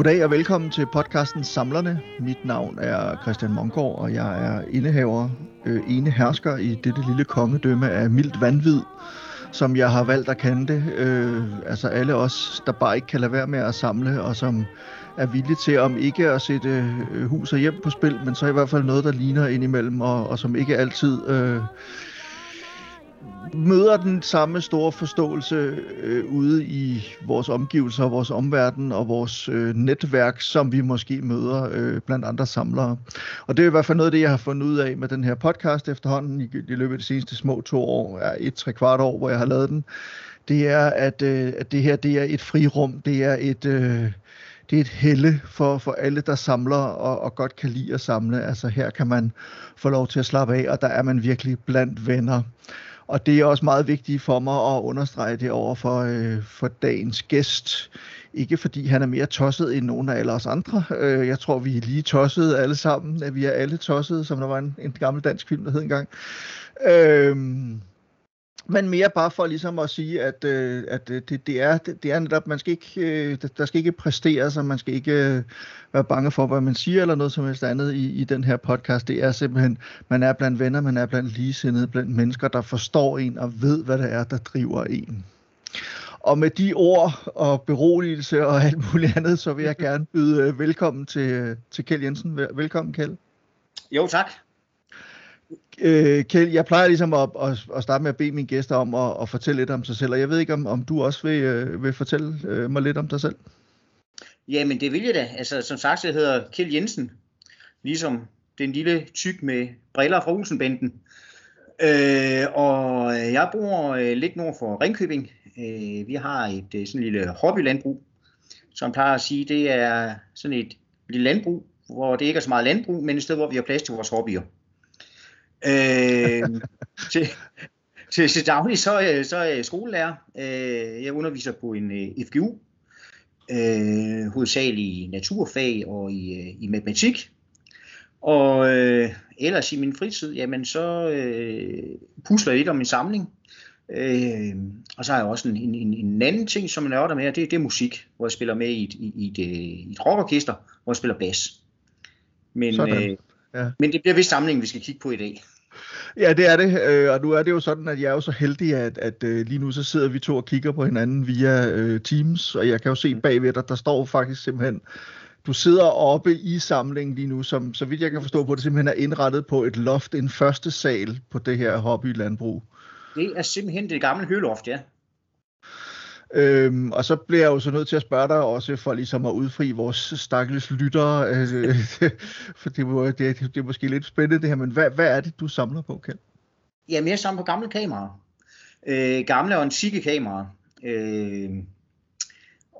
Goddag og velkommen til podcasten Samlerne. Mit navn er Christian Mongård, og jeg er indehaver, øh, ene hersker i dette lille kongedømme af mildt vanvid, som jeg har valgt at kende det. Øh, altså alle os, der bare ikke kan lade være med at samle, og som er villige til, om ikke at sætte øh, hus og hjem på spil, men så i hvert fald noget, der ligner indimellem, og, og som ikke altid... Øh, møder den samme store forståelse øh, ude i vores omgivelser, vores omverden og vores øh, netværk, som vi måske møder øh, blandt andre samlere. Og det er i hvert fald noget af det, jeg har fundet ud af med den her podcast efterhånden i, i løbet af de seneste små to år, er et tre kvart år, hvor jeg har lavet den. Det er, at, øh, at det her det er et frirum, det er et... Øh, det er et helle for, for alle, der samler og, og godt kan lide at samle. Altså her kan man få lov til at slappe af, og der er man virkelig blandt venner. Og det er også meget vigtigt for mig at understrege det over for, øh, for dagens gæst. Ikke fordi han er mere tosset end nogen af alle os andre. Øh, jeg tror, vi er lige tossede alle sammen. At vi er alle tossede, som der var en, en gammel dansk film, der hed engang. Øh, men mere bare for ligesom at sige, at, øh, at det, det, er, det, det er netop, man skal ikke, øh, der skal ikke præstere sig, man skal ikke øh, være bange for, hvad man siger, eller noget som helst andet i, i den her podcast. Det er simpelthen, man er blandt venner, man er blandt ligesindede, blandt mennesker, der forstår en og ved, hvad det er, der driver en. Og med de ord og beroligelse og alt muligt andet, så vil jeg gerne byde øh, velkommen til, til Kjeld Jensen. Velkommen, Kjeld. Jo, tak. Øh, Kjeld, jeg plejer ligesom at, at, at starte med at bede mine gæster om at, at fortælle lidt om sig selv, og jeg ved ikke, om, om du også vil, øh, vil fortælle øh, mig lidt om dig selv? Jamen, det vil jeg da. Altså, som sagt, jeg hedder Kjeld Jensen, ligesom den lille tyk med briller fra Olsenbanden. Øh, og jeg bor øh, lidt nord for Ringkøbing. Øh, vi har et øh, sådan sådan lille hobbylandbrug, som plejer at sige, det er sådan et lille landbrug, hvor det ikke er så meget landbrug, men et sted, hvor vi har plads til vores hobbyer. Øh, til, til, til daglig så, så er jeg skolelærer. Øh, jeg underviser på en uh, FGU, øh, hovedsageligt i naturfag og i, i matematik. Og øh, ellers i min fritid, jamen så øh, pusler jeg lidt om min samling. Øh, og så har jeg også en, en, en anden ting, som jeg nørder med, det, det er musik, hvor jeg spiller med i et, i, i et, i et rockorkester, hvor jeg spiller bas. Men, øh, ja. men det bliver vist samlingen, vi skal kigge på i dag. Ja, det er det, øh, og nu er det jo sådan, at jeg er jo så heldig, at, at øh, lige nu så sidder vi to og kigger på hinanden via øh, Teams, og jeg kan jo se mm. bagved dig, der står faktisk simpelthen, du sidder oppe i samlingen lige nu, som så vidt jeg kan forstå på det, simpelthen er indrettet på et loft, en første sal på det her hobbylandbrug. Det er simpelthen det gamle høloft, ja. Øhm, og så bliver jeg jo så nødt til at spørge dig også for ligesom at udfri vores stakkels lyttere, øh, for det, det, det, det er måske lidt spændende det her, men hvad, hvad er det, du samler på, Kjeld? Jamen, jeg samler på gamle kameraer. Øh, gamle og antikke kameraer. Øh,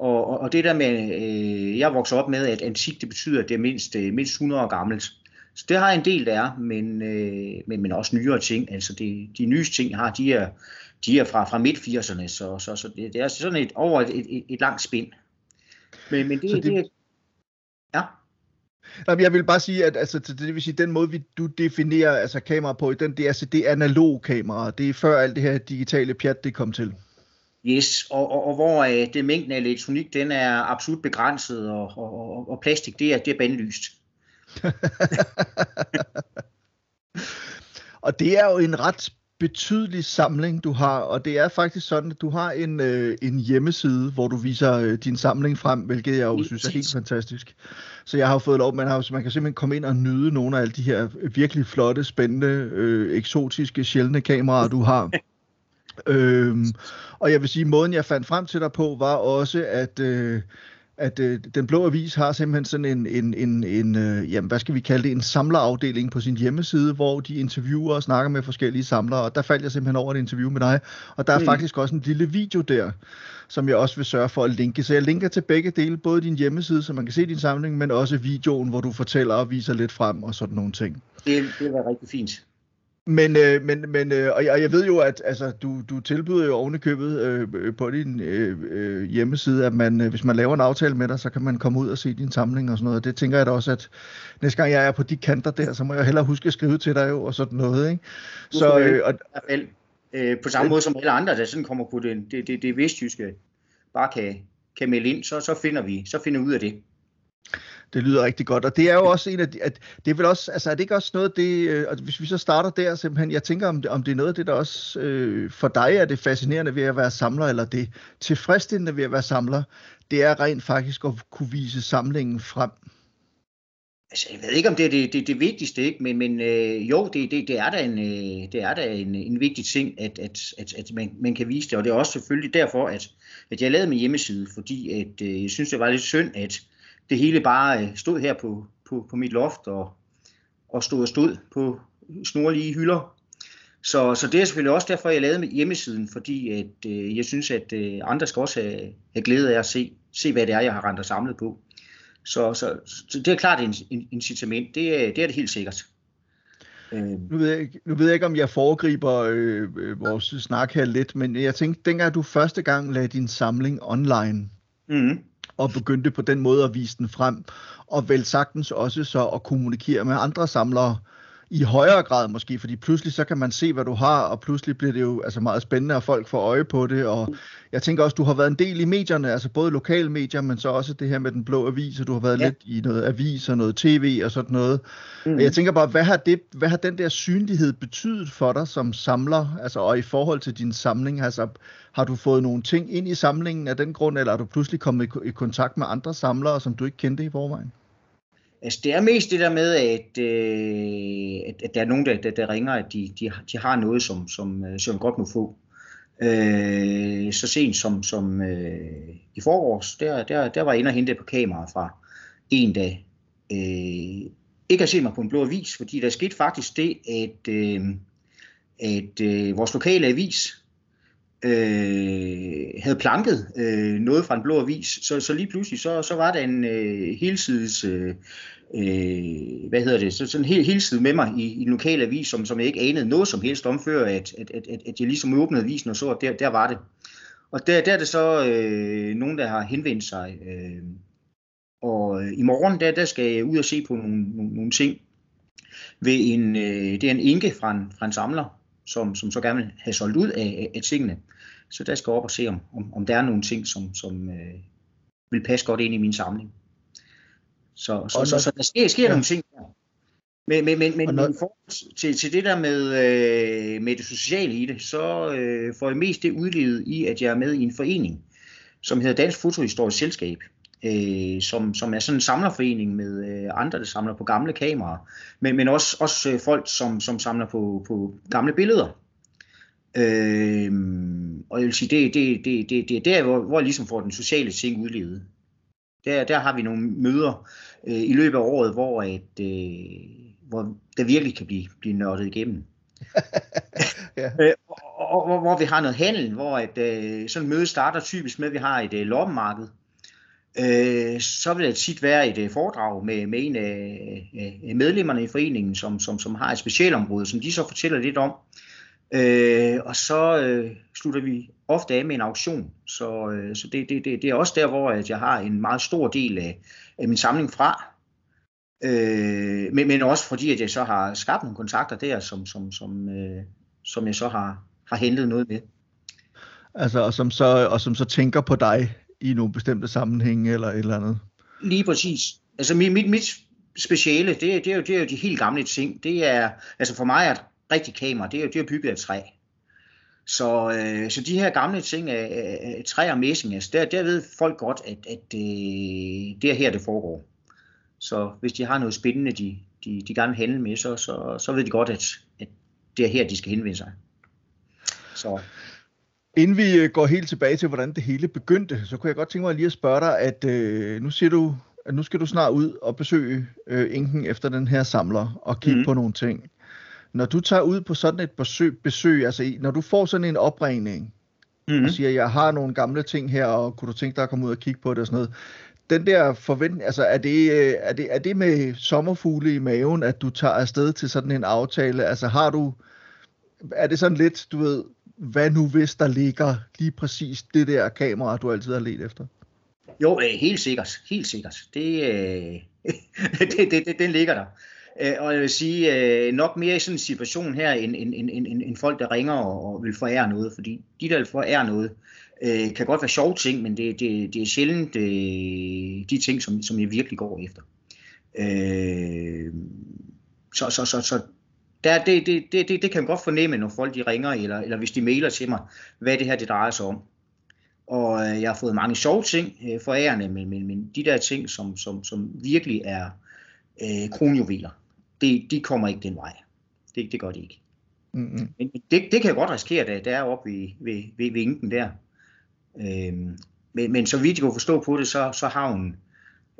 og, og det der med, øh, jeg voksede op med, at antik, det betyder, at det er mindst, øh, mindst 100 år gammelt. Så det har jeg en del der, men, øh, men, men også nyere ting. Altså det, de nyeste ting, jeg har, de er, de er fra, fra midt-80'erne, så, så, så det, det er sådan et over et, et, et langt spind. Men, men det, det, det ja. Jamen, jeg vil bare sige, at altså, det, vil sige, den måde, vi, du definerer altså, kamera på, den, det, er, altså, det er analog kamera. Det er før alt det her digitale pjat, det kom til. Yes, og, og, og hvor uh, det mængden af elektronik, den er absolut begrænset, og, og, og, og plastik, det er, det er bandlyst. og det er jo en ret betydelig samling, du har, og det er faktisk sådan, at du har en, øh, en hjemmeside, hvor du viser øh, din samling frem, hvilket jeg jo synes er helt fantastisk. Så jeg har fået lov, man, har, man kan simpelthen komme ind og nyde nogle af alle de her virkelig flotte, spændende, øh, eksotiske, sjældne kameraer, du har. øhm, og jeg vil sige, måden jeg fandt frem til dig på, var også, at... Øh, at øh, den blå avis har simpelthen sådan en, en, en, en øh, jamen, hvad skal vi kalde det, en samlerafdeling på sin hjemmeside, hvor de interviewer og snakker med forskellige samlere, og der faldt jeg simpelthen over et interview med dig, og der er mm. faktisk også en lille video der, som jeg også vil sørge for at linke. Så jeg linker til begge dele, både din hjemmeside, så man kan se din samling, men også videoen, hvor du fortæller og viser lidt frem og sådan nogle ting. Det, det var rigtig fint. Men, øh, men, men øh, og, jeg, og jeg ved jo, at altså, du, du tilbyder jo ovenikøbet øh, øh, på din øh, øh, hjemmeside, at man, øh, hvis man laver en aftale med dig, så kan man komme ud og se din samling og sådan noget. Det tænker jeg da også, at næste gang jeg er på de kanter der, så må jeg hellere huske at skrive til dig jo, og sådan noget. Ikke? Så, øh, og, øh, på samme måde som alle andre, der sådan kommer på det, det, det, det vestjyske, bare kan, kan melde ind, så, så finder vi så finder vi ud af det. Det lyder rigtig godt, og det er jo også en af de, at det er vel også, altså er det ikke også noget det, øh, og hvis vi så starter der simpelthen, jeg tænker om det, om det er noget af det, der også øh, for dig er det fascinerende ved at være samler, eller det tilfredsstillende ved at være samler, det er rent faktisk at kunne vise samlingen frem. Altså, jeg ved ikke, om det er det, det, det vigtigste, ikke? men, men øh, jo, det, det, det er da en, øh, det er da en, en vigtig ting, at, at, at, at man, man kan vise det, og det er også selvfølgelig derfor, at, at jeg lavede min hjemmeside, fordi at, øh, jeg synes, det var lidt synd, at det hele bare øh, stod her på, på, på mit loft og, og stod og stod på snorlige hylder. Så, så det er selvfølgelig også derfor, jeg lavede hjemmesiden, fordi at, øh, jeg synes, at øh, andre skal også have, have glæde af at se, se, hvad det er, jeg har rendt og samlet på. Så, så, så det er klart en, en incitament, det er, det er det helt sikkert. Nu ved, jeg, nu ved jeg ikke, om jeg foregriber øh, øh, vores snak her lidt, men jeg tænkte, dengang du første gang lagde din samling online, mm og begyndte på den måde at vise den frem, og vel sagtens også så at kommunikere med andre samlere i højere grad måske, fordi pludselig så kan man se, hvad du har, og pludselig bliver det jo altså meget spændende, at folk får øje på det, og jeg tænker også, du har været en del i medierne, altså både lokale medier, men så også det her med den blå avis, og du har været ja. lidt i noget avis og noget tv og sådan noget. Mm. Og jeg tænker bare, hvad har, det, hvad har den der synlighed betydet for dig som samler, altså og i forhold til din samling, altså har du fået nogle ting ind i samlingen af den grund, eller er du pludselig kommet i, i kontakt med andre samlere, som du ikke kendte i forvejen? Altså, det er mest det der med, at, øh, at, at der er nogen, der, der, der ringer, at de, de, de har noget, som, som, øh, som godt må få. Øh, så sent som, som øh, i forårs, der, der, der var jeg inde og hente på kamera fra en, dag. øh, ikke at se mig på en blå avis, fordi der skete faktisk det, at, øh, at øh, vores lokale avis øh, havde planket øh, noget fra en blå avis, så, så lige pludselig så, så var der en øh, helsides, øh, øh, hvad hedder det, så, sådan en hel, helside med mig i, i den lokale avis, som, som jeg ikke anede noget som helst om før, at, at, at, at jeg ligesom åbnede avisen og så, at der, der var det. Og der, der er det så øh, nogen, der har henvendt sig. Øh, og øh, i morgen, der, der skal jeg ud og se på nogle, nogle, nogle ting ved en, øh, det er en enke fra en, fra en samler, som, som så gerne vil have solgt ud af, af tingene. Så der skal jeg op og se, om, om, om der er nogle ting, som, som øh, vil passe godt ind i min samling. Så, så, så, så der sker, sker ja. nogle ting der. Men, men, men, men når... i forhold til, til det der med, øh, med det sociale i det, så øh, får jeg mest det udlevet i, at jeg er med i en forening, som hedder Dansk Fotohistorisk Selskab øh, som, som er sådan en samlerforening med øh, andre, der samler på gamle kameraer, men, men også, også øh, folk, som, som samler på, på gamle billeder. Øh, og jeg vil sige, det, det, det, det, det er der, hvor, hvor jeg ligesom får den sociale ting udlevet. Der, der har vi nogle møder øh, i løbet af året, hvor, at, øh, hvor der virkelig kan blive, blive nørdet igennem. ja. øh, og, og, hvor, hvor vi har noget handel, hvor at, øh, sådan et møde starter typisk med, at vi har et øh, loppemarked, øh, så vil det tit være et øh, foredrag med, med en af øh, medlemmerne i foreningen, som, som, som har et specialområde, som de så fortæller lidt om. Øh, og så øh, slutter vi ofte af med en auktion. Så, øh, så det, det, det, det er også der, hvor at jeg har en meget stor del af, af min samling fra. Øh, men, men også fordi, at jeg så har skabt nogle kontakter der, som, som, som, øh, som jeg så har, har hentet noget med. Altså, og som så, og som så tænker på dig i nogle bestemte sammenhænge eller et eller andet. Lige præcis. Altså mit, mit, mit speciale, det, det, er jo, det er jo de helt gamle ting. Det er, altså for mig er et rigtigt kamera, det er jo det er bygget af træ. Så, øh, så de her gamle ting af, af træ og messing, altså der, der ved folk godt, at, at øh, det er her, det foregår. Så hvis de har noget spændende, de, de, de gerne vil handle med, så, så, så ved de godt, at, at det er her, de skal henvende sig. Så. Inden vi øh, går helt tilbage til, hvordan det hele begyndte, så kunne jeg godt tænke mig lige at spørge dig, at øh, nu siger du, at nu skal du snart ud og besøge øh, Inken efter den her samler og kigge mm. på nogle ting. Når du tager ud på sådan et besøg, besøg altså når du får sådan en opringning, mm. og siger, jeg har nogle gamle ting her, og kunne du tænke dig at komme ud og kigge på det og sådan noget, den der forventning, altså er det, øh, er det, er det med sommerfugle i maven, at du tager afsted til sådan en aftale? Altså har du, er det sådan lidt, du ved, hvad nu hvis der ligger lige præcis det der kamera, du altid har let efter? Jo, øh, helt sikkert. Helt sikkert. Det, øh, det, det, det, den ligger der. Øh, og jeg vil sige, øh, nok mere i sådan en situation her, end, end, end, end, end folk, der ringer og, og vil forære noget. Fordi de, der vil forære noget, øh, kan godt være sjove ting, men det, det, det er sjældent øh, de ting, som, som jeg virkelig går efter. Øh, så, så, så, så der, det, det, det, det, det kan man godt fornemme, når folk de ringer, eller, eller hvis de mailer til mig, hvad det her det drejer sig om. Og øh, jeg har fået mange sjove ting øh, forærende, men, men, men de der ting, som, som, som virkelig er øh, kronjuveler, det, de kommer ikke den vej. Det, det gør de ikke. Mm-hmm. Men det, det kan jeg godt risikere, da det er oppe ved, ved, ved, ved inken der. Øhm, men, men så vidt jeg kunne forstå på det, så, så har hun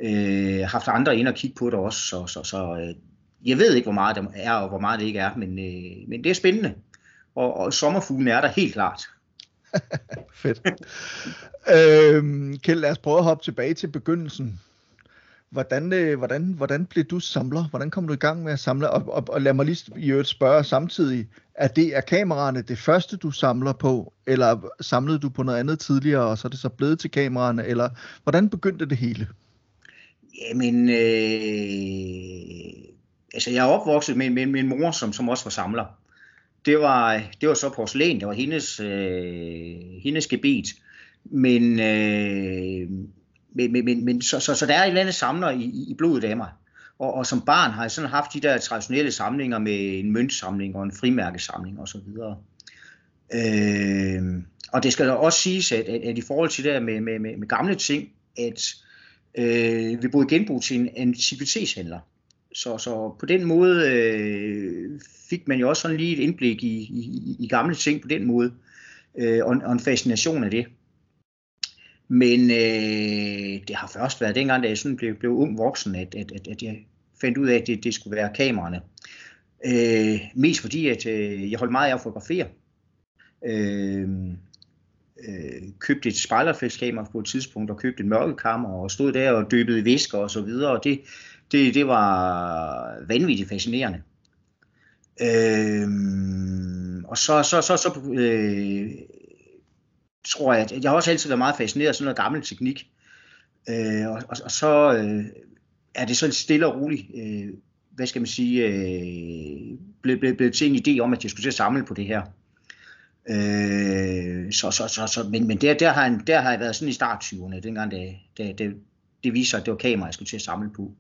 øh, haft andre ind og kigge på det også. Så, så, så øh, jeg ved ikke, hvor meget der er, og hvor meget det ikke er, men, øh, men det er spændende. Og, og sommerfuglen er der helt klart. Fedt. øhm, Kjeld, lad os prøve at hoppe tilbage til begyndelsen. Hvordan, øh, hvordan, hvordan blev du samler? Hvordan kom du i gang med at samle? Og, og, og lad mig lige i øvrigt spørge samtidig, er det er kameraerne det første, du samler på, eller samlede du på noget andet tidligere, og så er det så blevet til kameraerne, eller hvordan begyndte det hele? Jamen, øh, altså jeg er opvokset med, med, med en mor, som, som også var samler. Det var, det var så porcelæn, det var hendes, øh, hendes gebet. Men, øh, men, men, men, men så, så, så der er et eller andet samler i, i blodet af mig. Og, og som barn har jeg sådan haft de der traditionelle samlinger med en møntsamling og en frimærkesamling osv. Øh, og det skal da også siges, at, at, at i forhold til det der med, med, med, med gamle ting, at øh, vi boede genbrug til en antikvitetshandler. Så, så på den måde øh, fik man jo også sådan lige et indblik i, i, i gamle ting på den måde, øh, og, og en fascination af det. Men øh, det har først været dengang, da jeg sådan blev, blev ung voksen, at, at, at, at jeg fandt ud af, at det, det skulle være kameraerne. Øh, mest fordi, at øh, jeg holdt meget af at fotografere. Øh, øh, købte et spejlerfældskamera på et tidspunkt, og købte et mørkekammer, og stod der og døbede væsker og så videre, og det, det, det var vanvittigt fascinerende. Øh, og så, så, så, så øh, tror jeg, at jeg har også altid været meget fascineret af sådan noget gammel teknik. Øh, og, og, og så øh, er det sådan stille og roligt, øh, hvad skal man sige, øh, blevet ble, ble til en idé om, at jeg skulle til at samle på det her. Øh, så, så, så, så, men men der, der, har jeg, der har jeg været sådan i start 20'erne, dengang det, det, det, det viser sig, at det var kamera, jeg skulle til at samle på.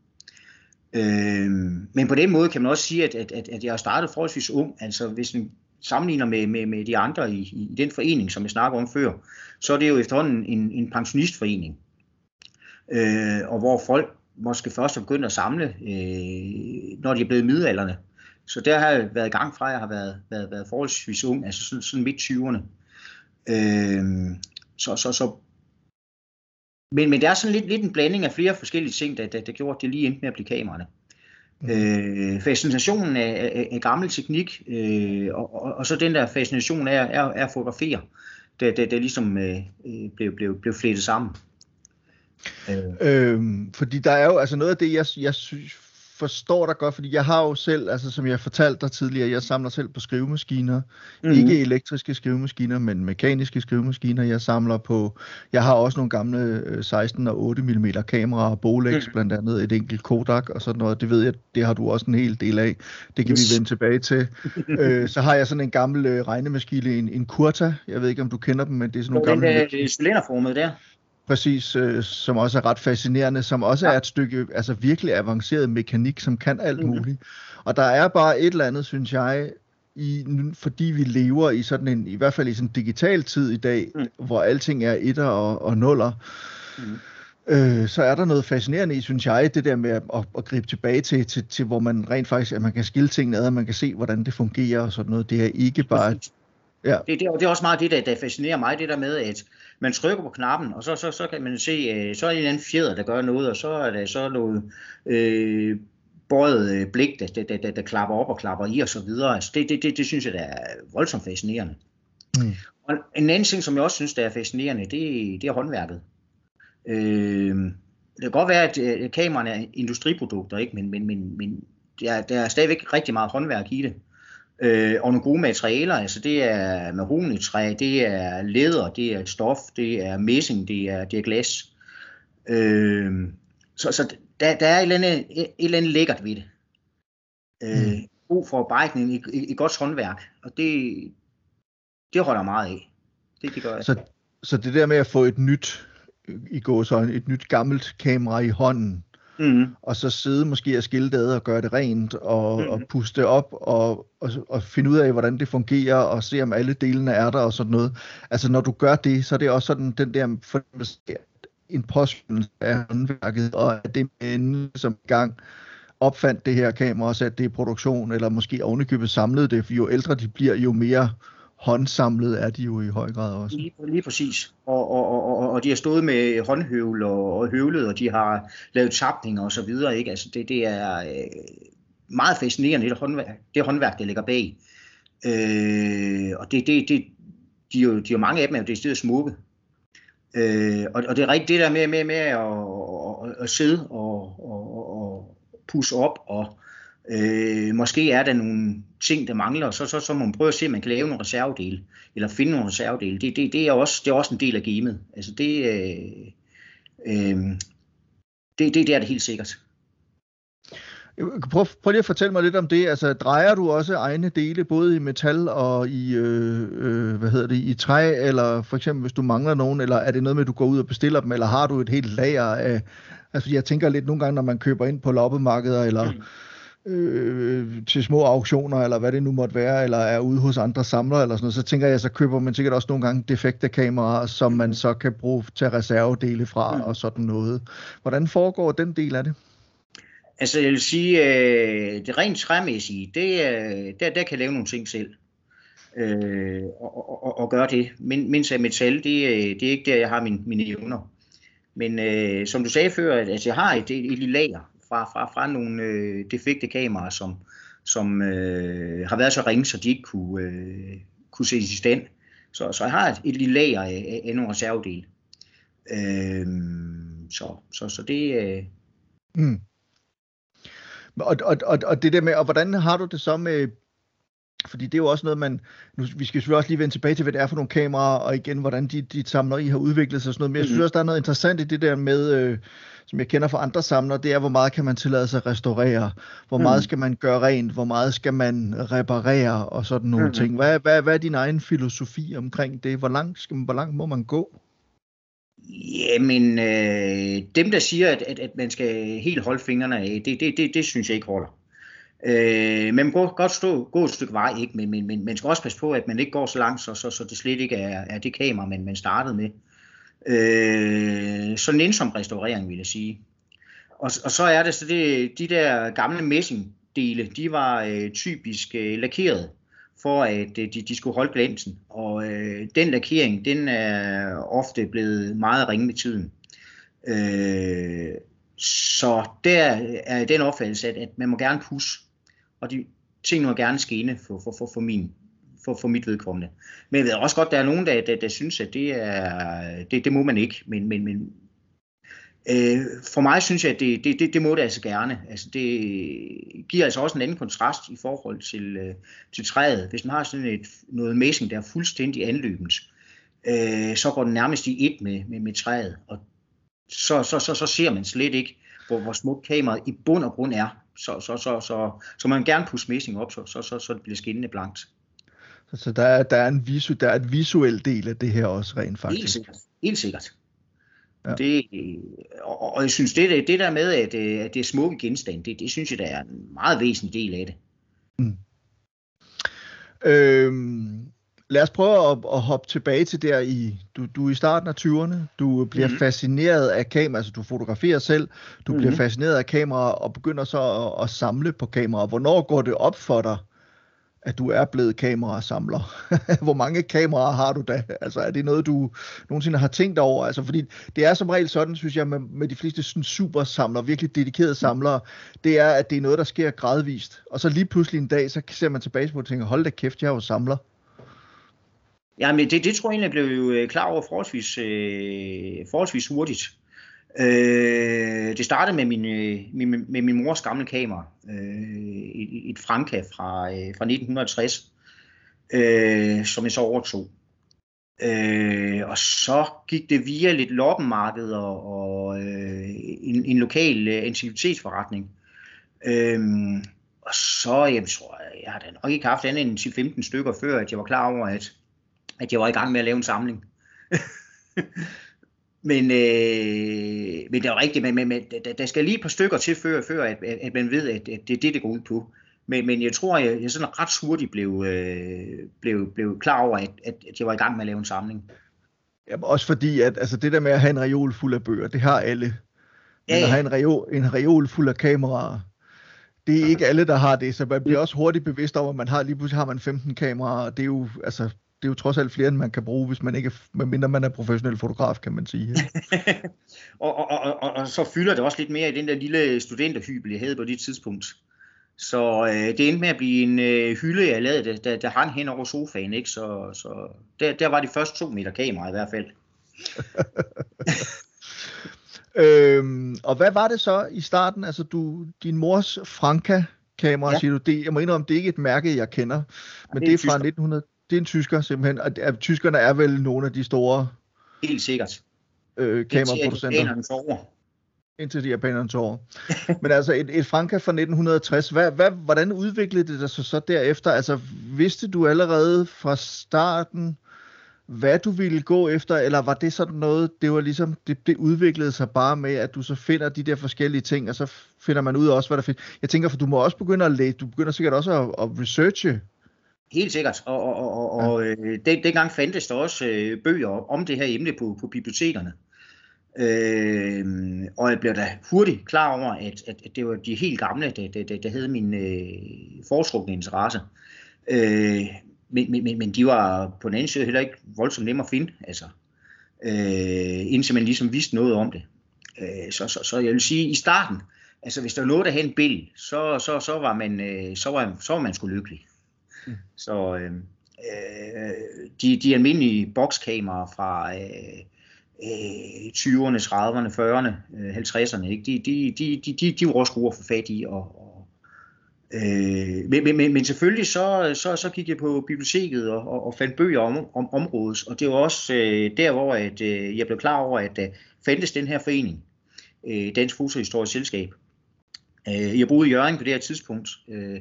Øh, men på den måde kan man også sige, at, at, at, at jeg har startet forholdsvis ung. Altså hvis man sammenligner med, med, med de andre i, i den forening, som jeg snakker om før, så er det jo efterhånden en, en pensionistforening. Øh, og hvor folk måske først er begyndt at samle, øh, når de er blevet middelalderne. Så der har jeg været i gang fra, jeg har været, været, været forholdsvis ung, altså sådan, sådan midt 20'erne. Øh, så, så, så men, men det er sådan lidt, lidt en blanding af flere forskellige ting, der, der, der gjorde, at det lige endte med at blive kameraerne. Mm. Øh, fascinationen af, af, af gammel teknik, øh, og, og, og så den der fascination af, af, af at fotografere, der, der, der ligesom øh, øh blev, blev, blev flettet sammen. Øh. Øhm, fordi der er jo, altså noget af det, jeg, jeg synes, forstår dig godt, fordi jeg har jo selv, altså som jeg fortalte dig tidligere, jeg samler selv på skrivemaskiner. Mm-hmm. Ikke elektriske skrivemaskiner, men mekaniske skrivemaskiner. Jeg samler på, jeg har også nogle gamle 16 øh, og 8 mm kameraer, Bolex mm. blandt andet, et enkelt Kodak og sådan noget. Det ved jeg, det har du også en hel del af. Det kan yes. vi vende tilbage til. øh, så har jeg sådan en gammel øh, regnemaskine, en, en Kurta. Jeg ved ikke, om du kender dem, men det er sådan nogle gamle... Den cylinderformet der. Præcis, øh, som også er ret fascinerende, som også ja. er et stykke altså virkelig avanceret mekanik, som kan alt mm-hmm. muligt. Og der er bare et eller andet, synes jeg, i, fordi vi lever i sådan en, i hvert fald i sådan en digital tid i dag, mm. hvor alting er etter og, og nuller, mm. øh, så er der noget fascinerende i, synes jeg, det der med at, at, at gribe tilbage til, til, til, hvor man rent faktisk, at man kan skille tingene ad, og man kan se, hvordan det fungerer og sådan noget. Det er ikke bare... Ja. Det, det, det er også meget det, der, der fascinerer mig, det der med, at man trykker på knappen, og så, så, så kan man se, øh, så er det en anden fjeder, der gør noget, og så er der så noget øh, bøjet øh, blik, der, der, der, der klapper op og klapper i og så videre. Altså det, det, det, det synes jeg, der er voldsomt fascinerende. Mm. Og en anden ting, som jeg også synes, der er fascinerende, det, det er håndværket. Øh, det kan godt være, at øh, kameraerne er industriprodukter, ikke? men, men, men, men der, der er stadigvæk rigtig meget håndværk i det. Øh, og nogle gode materialer, altså det er mahonitræ, det er læder, det er stof, det er messing, det er, det er glas. Øh, så så der, der er et eller, andet, et eller andet lækkert ved det. Øh, mm. God forarbejdning, i, i, i godt håndværk, og det, det holder meget af. Det, det gør jeg. Så, så det der med at få et nyt, i går så et nyt gammelt kamera i hånden, mm. og så sidde måske og skille det og gøre det rent, og, mm. og puste op, og, og, og finde ud af, hvordan det fungerer, og se om alle delene er der, og sådan noget. Altså når du gør det, så er det også sådan den der en påskyndelse af håndværket, og at det mænd, som gang opfandt det her kamera og satte det i produktion, eller måske ovenikøbet samlede det, for jo ældre de bliver, jo mere håndsamlet er de jo i høj grad også. Lige, lige præcis. Og, og, og, og de har stået med håndhøvl og, og høvlet, og de har lavet tapninger og så videre. Ikke? Altså det, det er øh, meget fascinerende, det håndværk, det håndværk, der ligger bag. Øh, og det, det, det, de, er jo, de er jo mange af dem er jo det stedet smukke. Øh, og, og det er rigtigt det der med, med, med at, at, at sidde og, og, og pusse op og Øh, måske er der nogle ting, der mangler, og så, så, så må man prøve at se, om man kan lave nogle reservedele, eller finde nogle reservedele. Det, det, det, er, også, det er også en del af gamet. Altså det, øh, øh, det, det, det er det helt sikkert. Prøv, prøv lige at fortælle mig lidt om det. Altså, drejer du også egne dele, både i metal og i, øh, øh, hvad hedder det, i træ, eller for eksempel hvis du mangler nogen, eller er det noget med, at du går ud og bestiller dem, eller har du et helt lager af... Altså, jeg tænker lidt nogle gange, når man køber ind på loppemarkeder, eller... Mm øh, til små auktioner, eller hvad det nu måtte være, eller er ude hos andre samlere, eller sådan noget, så tænker jeg, så køber man sikkert også nogle gange defekte kameraer, som man så kan bruge til reservedele fra, mm. og sådan noget. Hvordan foregår den del af det? Altså jeg vil sige, øh, det rent træmæssige, det, øh, der, der kan jeg lave nogle ting selv. Øh, og, og, og gøre det. Men, mens jeg metal, det, det er ikke der, jeg har mine, mine evner. Men øh, som du sagde før, at altså, jeg har et, et, et lille lager, fra, fra, fra nogle øh, defekte kameraer, som, som øh, har været så ringe, så de ikke kunne, øh, kunne sættes i stand. Så, så jeg har et, et lille lager af, af nogle reservedele. Øh, så, så, så det... Øh... Mm. Og, og, og, og det der med, og hvordan har du det så med fordi det er jo også noget, man... Nu, vi skal selvfølgelig også lige vende tilbage til, hvad det er for nogle kameraer, og igen, hvordan de, de samler I har udviklet sig og sådan noget. Men jeg synes mm-hmm. også, der er noget interessant i det der med, øh, som jeg kender fra andre samlere, det er, hvor meget kan man tillade sig at restaurere? Hvor mm. meget skal man gøre rent? Hvor meget skal man reparere? Og sådan nogle mm. ting. Hvad, hvad, hvad er din egen filosofi omkring det? Hvor langt, skal man, hvor langt må man gå? Jamen, øh, dem der siger, at, at, at man skal helt holde fingrene af, det, det, det, det synes jeg ikke holder. Øh, man må godt stå, gå et stykke vej, ikke? Men, men, men man skal også passe på, at man ikke går så langt, så, så, så det slet ikke er, er det kamera, man, man startede med. Øh, så nænsom restaurering, vil jeg sige. Og, og så er det så det, de der gamle messingdele, de var øh, typisk øh, lakeret for at øh, de, de skulle holde glansen. Og øh, den lakering, den er ofte blevet meget ringe med tiden. Øh, så der er den opfattelse, at, at man må gerne pusse og de ting må gerne skene for, for, for, for, min, for, for mit vedkommende. Men jeg ved også godt, der er nogen, der, der, der synes, at det, er, det, det må man ikke. Men, men, men øh, for mig synes jeg, at det, det, det, det må det altså gerne. Altså det giver altså også en anden kontrast i forhold til, øh, til træet. Hvis man har sådan et, noget messing, der er fuldstændig anløbent, øh, så går den nærmest i et med, med, med træet. Og så, så, så, så ser man slet ikke, hvor, hvor smukt kameraet i bund og grund er så, så, så, så, så man gerne pusse messing op, så, så, så, så det bliver skinnende blankt. Så, der, er, der, er en visu, der er et visuel del af det her også rent faktisk? Helt sikkert. Helt sikkert. Ja. Det, og, og jeg synes, det, det der med, at, at det er smukke genstande, det, det synes jeg, der er en meget væsentlig del af det. Mm. Øhm, lad os prøve at, at hoppe tilbage til der i, du, du er i starten af 20'erne, du bliver mm-hmm. fascineret af kamera, altså du fotograferer selv, du mm-hmm. bliver fascineret af kamera og begynder så at, at samle på kamera. Hvornår går det op for dig, at du er blevet kamerasamler? Hvor mange kameraer har du da? Altså er det noget, du nogensinde har tænkt over? Altså fordi det er som regel sådan, synes jeg, med, med de fleste sådan super samler, virkelig dedikerede samlere, det er, at det er noget, der sker gradvist. Og så lige pludselig en dag, så ser man tilbage på og tænker, hold da kæft, jeg er jo samler. Jamen, det, det tror jeg egentlig, blev jo øh, klar over forholdsvis, øh, forholdsvis hurtigt. Øh, det startede med min, øh, min, med min mors gamle kamera, øh, et, et Franca fra, øh, fra 1960, øh, som jeg så overtog. Øh, og så gik det via lidt loppenmarked og, og øh, en, en lokal øh, antikvitetsforretning. Øh, og så, jeg tror jeg, jeg har da nok ikke haft andet end 10-15 stykker før, at jeg var klar over, at, at jeg var i gang med at lave en samling. men, øh, men det er jo rigtigt, men, men, men der, der skal lige et par stykker til, før, før at, at, at man ved, at, at det er det, det går ud på. Men, men jeg tror, jeg, jeg sådan ret hurtigt blev, øh, blev, blev klar over, at, at, jeg var i gang med at lave en samling. Jamen, også fordi, at altså, det der med at have en reol fuld af bøger, det har alle. Men ja, ja. at have en reol, en reol fuld af kameraer, det er ikke alle, der har det, så man bliver også hurtigt bevidst over, at man har, lige pludselig har man 15 kameraer, og det er jo, altså, det er jo trods alt flere, end man kan bruge, hvis man ikke, medmindre man er professionel fotograf, kan man sige. og, og, og, og, og, så fylder det også lidt mere i den der lille studenterhybel, jeg havde på det tidspunkt. Så øh, det endte med at blive en øh, hylde, jeg lavede, der, der, hang hen over sofaen. Ikke? Så, så der, der var de første to meter kamera i hvert fald. øhm, og hvad var det så i starten? Altså du, din mors Franca kamera, ja. siger du. Det, jeg må indrømme, det er ikke et mærke, jeg kender. Men ja, det er, det er fra 1900... Det er en tysker simpelthen. Og tyskerne er vel nogle af de store... Helt sikkert. Øh, kameraproducenter. Det indtil de japanerne tog over. Men altså et, et Franca fra 1960, hvad, hvad, hvordan udviklede det sig så derefter? Altså vidste du allerede fra starten, hvad du ville gå efter, eller var det sådan noget, det var ligesom, det, det udviklede sig bare med, at du så finder de der forskellige ting, og så finder man ud af også, hvad der findes. Jeg tænker, for du må også begynde at læse, du begynder sikkert også at, at researche. Helt sikkert, og, og, og, og ja. øh, den, dengang fandtes der også øh, bøger om det her emne på, på bibliotekerne. Øh, og jeg blev da hurtigt klar over, at, at, at det var de helt gamle, der, der, der, der havde min øh, foretrukne interesse. Øh, men, men, men de var på den anden side heller ikke voldsomt nemme at finde, altså, øh, indtil man ligesom vidste noget om det. Øh, så, så, så jeg vil sige, i starten, altså hvis der var noget, der havde en bil, så, så, så, var man, øh, så, var, så var man sgu lykkelig. Mm. Så øhm, øh, de, de almindelige bokskameraer fra... Øh, øh, 20'erne, 30'erne, 40'erne, øh, 50'erne, ikke? De, de, de, de, de, de var også gode at få fat i. Og, og, øh, men, men, men selvfølgelig så, så, så gik jeg på biblioteket og, og, og fandt bøger om, om området, og det var også øh, der, hvor at, øh, jeg blev klar over, at øh, fandtes den her forening, øh, Dansk Fotohistorisk Selskab. Øh, jeg boede i Jørgen på det her tidspunkt, øh,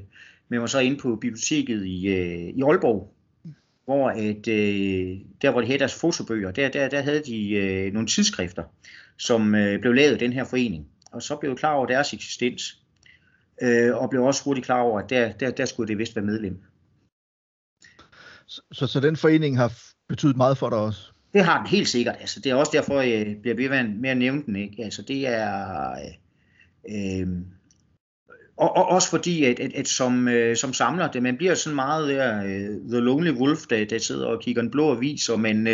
men var så inde på biblioteket i, øh, i Aalborg, hvor at, øh, der hvor de havde deres fotobøger, der, der, der havde de øh, nogle tidsskrifter, som øh, blev lavet i den her forening. Og så blev jeg klar over deres eksistens, øh, og blev også hurtigt klar over, at der, der, der skulle det vist være medlem. Så, så, så den forening har betydet meget for dig også? Det har den helt sikkert. Altså, det er også derfor, jeg bliver ved med at nævne den. Ikke? Altså, det er... Øh, øh, og, og også fordi, at, at, at som, øh, som samler, det, man bliver sådan meget der, uh, The Lonely Wolf, der, der sidder og kigger en blå avis, og man uh,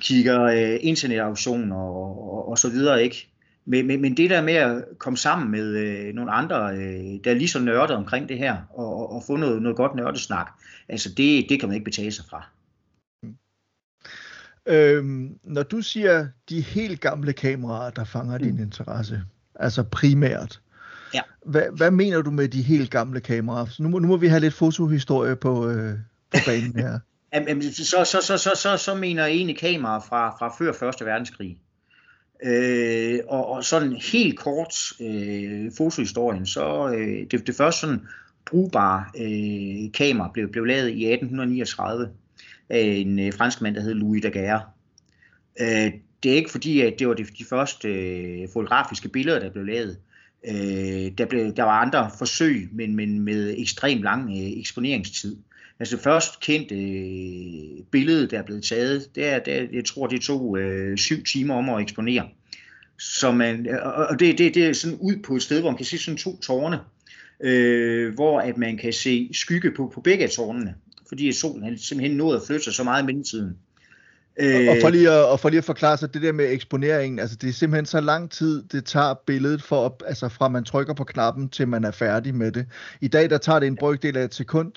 kigger uh, internetauktioner og, og, og så videre, ikke? Men, men, men det der med at komme sammen med øh, nogle andre, øh, der er lige så nørdet omkring det her, og, og, og få noget, noget godt nørdesnak, altså det, det kan man ikke betale sig fra. Øhm, når du siger de helt gamle kameraer, der fanger mm. din interesse, altså primært, Ja. Hvad, hvad mener du med de helt gamle kameraer? Så nu, må, nu må vi have lidt fotohistorie på, øh, på banen her. Jamen, så, så, så, så, så, så mener jeg egentlig kameraer fra, fra før Første Verdenskrig. Øh, og, og sådan helt kort øh, fotohistorien, så øh, det, det første sådan brugbare øh, kamera blev, blev lavet i 1839 af en øh, franskmand, der hed Louis Daguerre. Øh, det er ikke fordi, at det var de, de første øh, fotografiske billeder, der blev lavet, Øh, der, blev, der var andre forsøg, men, men med ekstrem lang øh, eksponeringstid. Altså det først kendte øh, billede, der er blevet taget, det er, det jeg tror, det tog øh, syv timer om at eksponere. Så man, og det, det, det er sådan ud på et sted, hvor man kan se sådan to tårne, øh, hvor at man kan se skygge på, på begge af tårnene, fordi solen simpelthen nået at flytte sig så meget i mellemtiden. Øh, og, for lige at, og for lige at forklare sig, det der med eksponeringen, altså det er simpelthen så lang tid, det tager billedet, for, altså fra man trykker på knappen, til man er færdig med det. I dag, der tager det en brøkdel af et sekund,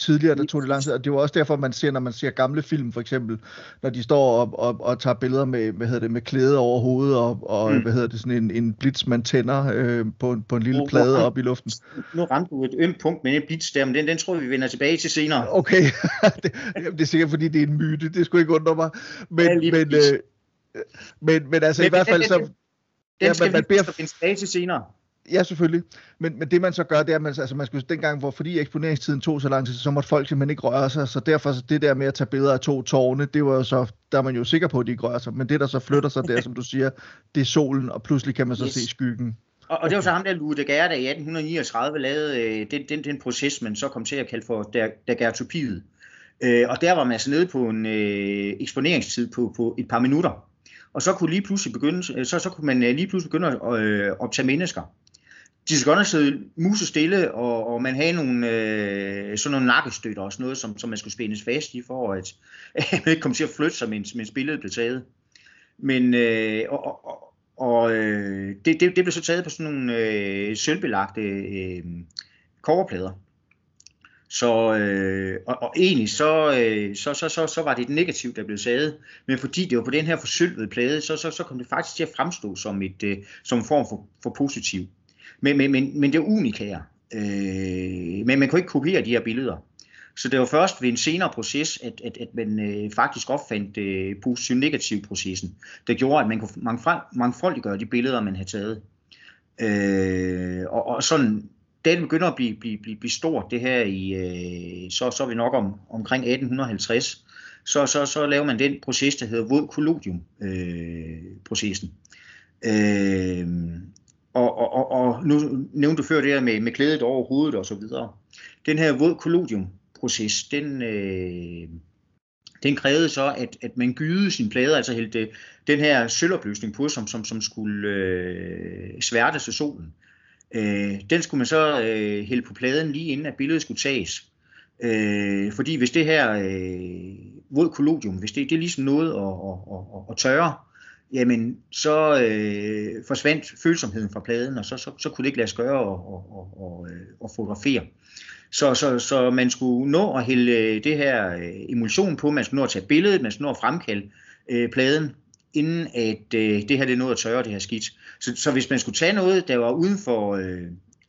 tidligere, der tog det lang tid, og det var også derfor, man ser, når man ser gamle film, for eksempel, når de står og, og, og tager billeder med, hvad hedder det, med klæde over hovedet, og, og mm. hvad hedder det, sådan en, en blitz, man tænder øh, på, på en lille plade op i luften. Nu ramte du et ømt punkt med en blitz der, men den, den tror vi vender tilbage til senere. Okay, det, det er sikkert, fordi det er en myte, det skulle ikke undre mig. Men, ja, men, øh, men, men altså men, i hvert fald så... Den, den skal man, man vi beder, finde tilbage til senere. Ja, selvfølgelig. Men, men det man så gør, det er, at man, altså, man skulle dengang, hvor fordi eksponeringstiden tog så lang tid, så måtte folk simpelthen ikke røre sig, så derfor så det der med at tage billeder af to tårne, det var jo så, der er man jo sikker på, at de ikke rører sig, men det der så flytter sig der, som du siger, det er solen, og pludselig kan man så yes. se skyggen. Og, og det var så ham der, Lue de Gerde, i 1839 lavede øh, den, den, den proces, man så kom til at kalde for daguerreotypiet. Øh, og der var man altså nede på en øh, eksponeringstid på, på et par minutter. Og så kunne lige pludselig begynde, så, så kunne man øh, lige pludselig begynde at øh, optage mennesker de skal godt nok sidde muse stille, og, og man havde nogle, øh, sådan nogle nakkestøtter og sådan noget, som, som man skulle spændes fast i, for at, at man ikke kom til at flytte sig, mens, mens billedet blev taget. Men, øh, og, og, og øh, det, det, det blev så taget på sådan nogle øh, sølvbelagte øh, coverplader. Så, øh, og, og egentlig så, øh, så, så, så, så var det et negativt, der blev taget, men fordi det var på den her forsølvede plade, så, så, så kom det faktisk til at fremstå som, et, øh, som en form for, for positiv. Men, men, men, men det er unikære. Øh, men man kunne ikke kopiere de her billeder. Så det var først ved en senere proces, at, at, at man øh, faktisk opfandt øh, positiv-negativ processen, der gjorde, at man kunne mangfoldiggøre de billeder, man havde taget. Øh, og, og sådan, da det begynder at blive, blive, blive, blive stort, det her i, øh, så, så er vi nok om, omkring 1850, så, så, så laver man den proces, der hedder våd collodium øh, processen. Øh, og, og, og, og nu nævnte du før det her med, med klædet over hovedet og så videre. Den her våd kollodium-proces, den, øh, den krævede så, at, at man gyde sin plade, altså hældte den her sølvopløsning på, som, som, som skulle øh, sværte til solen. Øh, den skulle man så øh, hælde på pladen lige inden at billedet skulle tages. Øh, fordi hvis det her øh, våd kollodium, hvis det, det er ligesom noget at, at, at, at tørre, jamen så øh, forsvandt følsomheden fra pladen, og så, så, så kunne det ikke lade sig gøre at, at, at, at, øh, at fotografere. Så, så, så man skulle nå at hælde øh, det her øh, emulsion på, man skulle nå at tage billedet, man skulle nå at fremkalde øh, pladen, inden at øh, det her det nåede at tørre det her skidt. Så, så hvis man skulle tage noget, der var uden for, øh,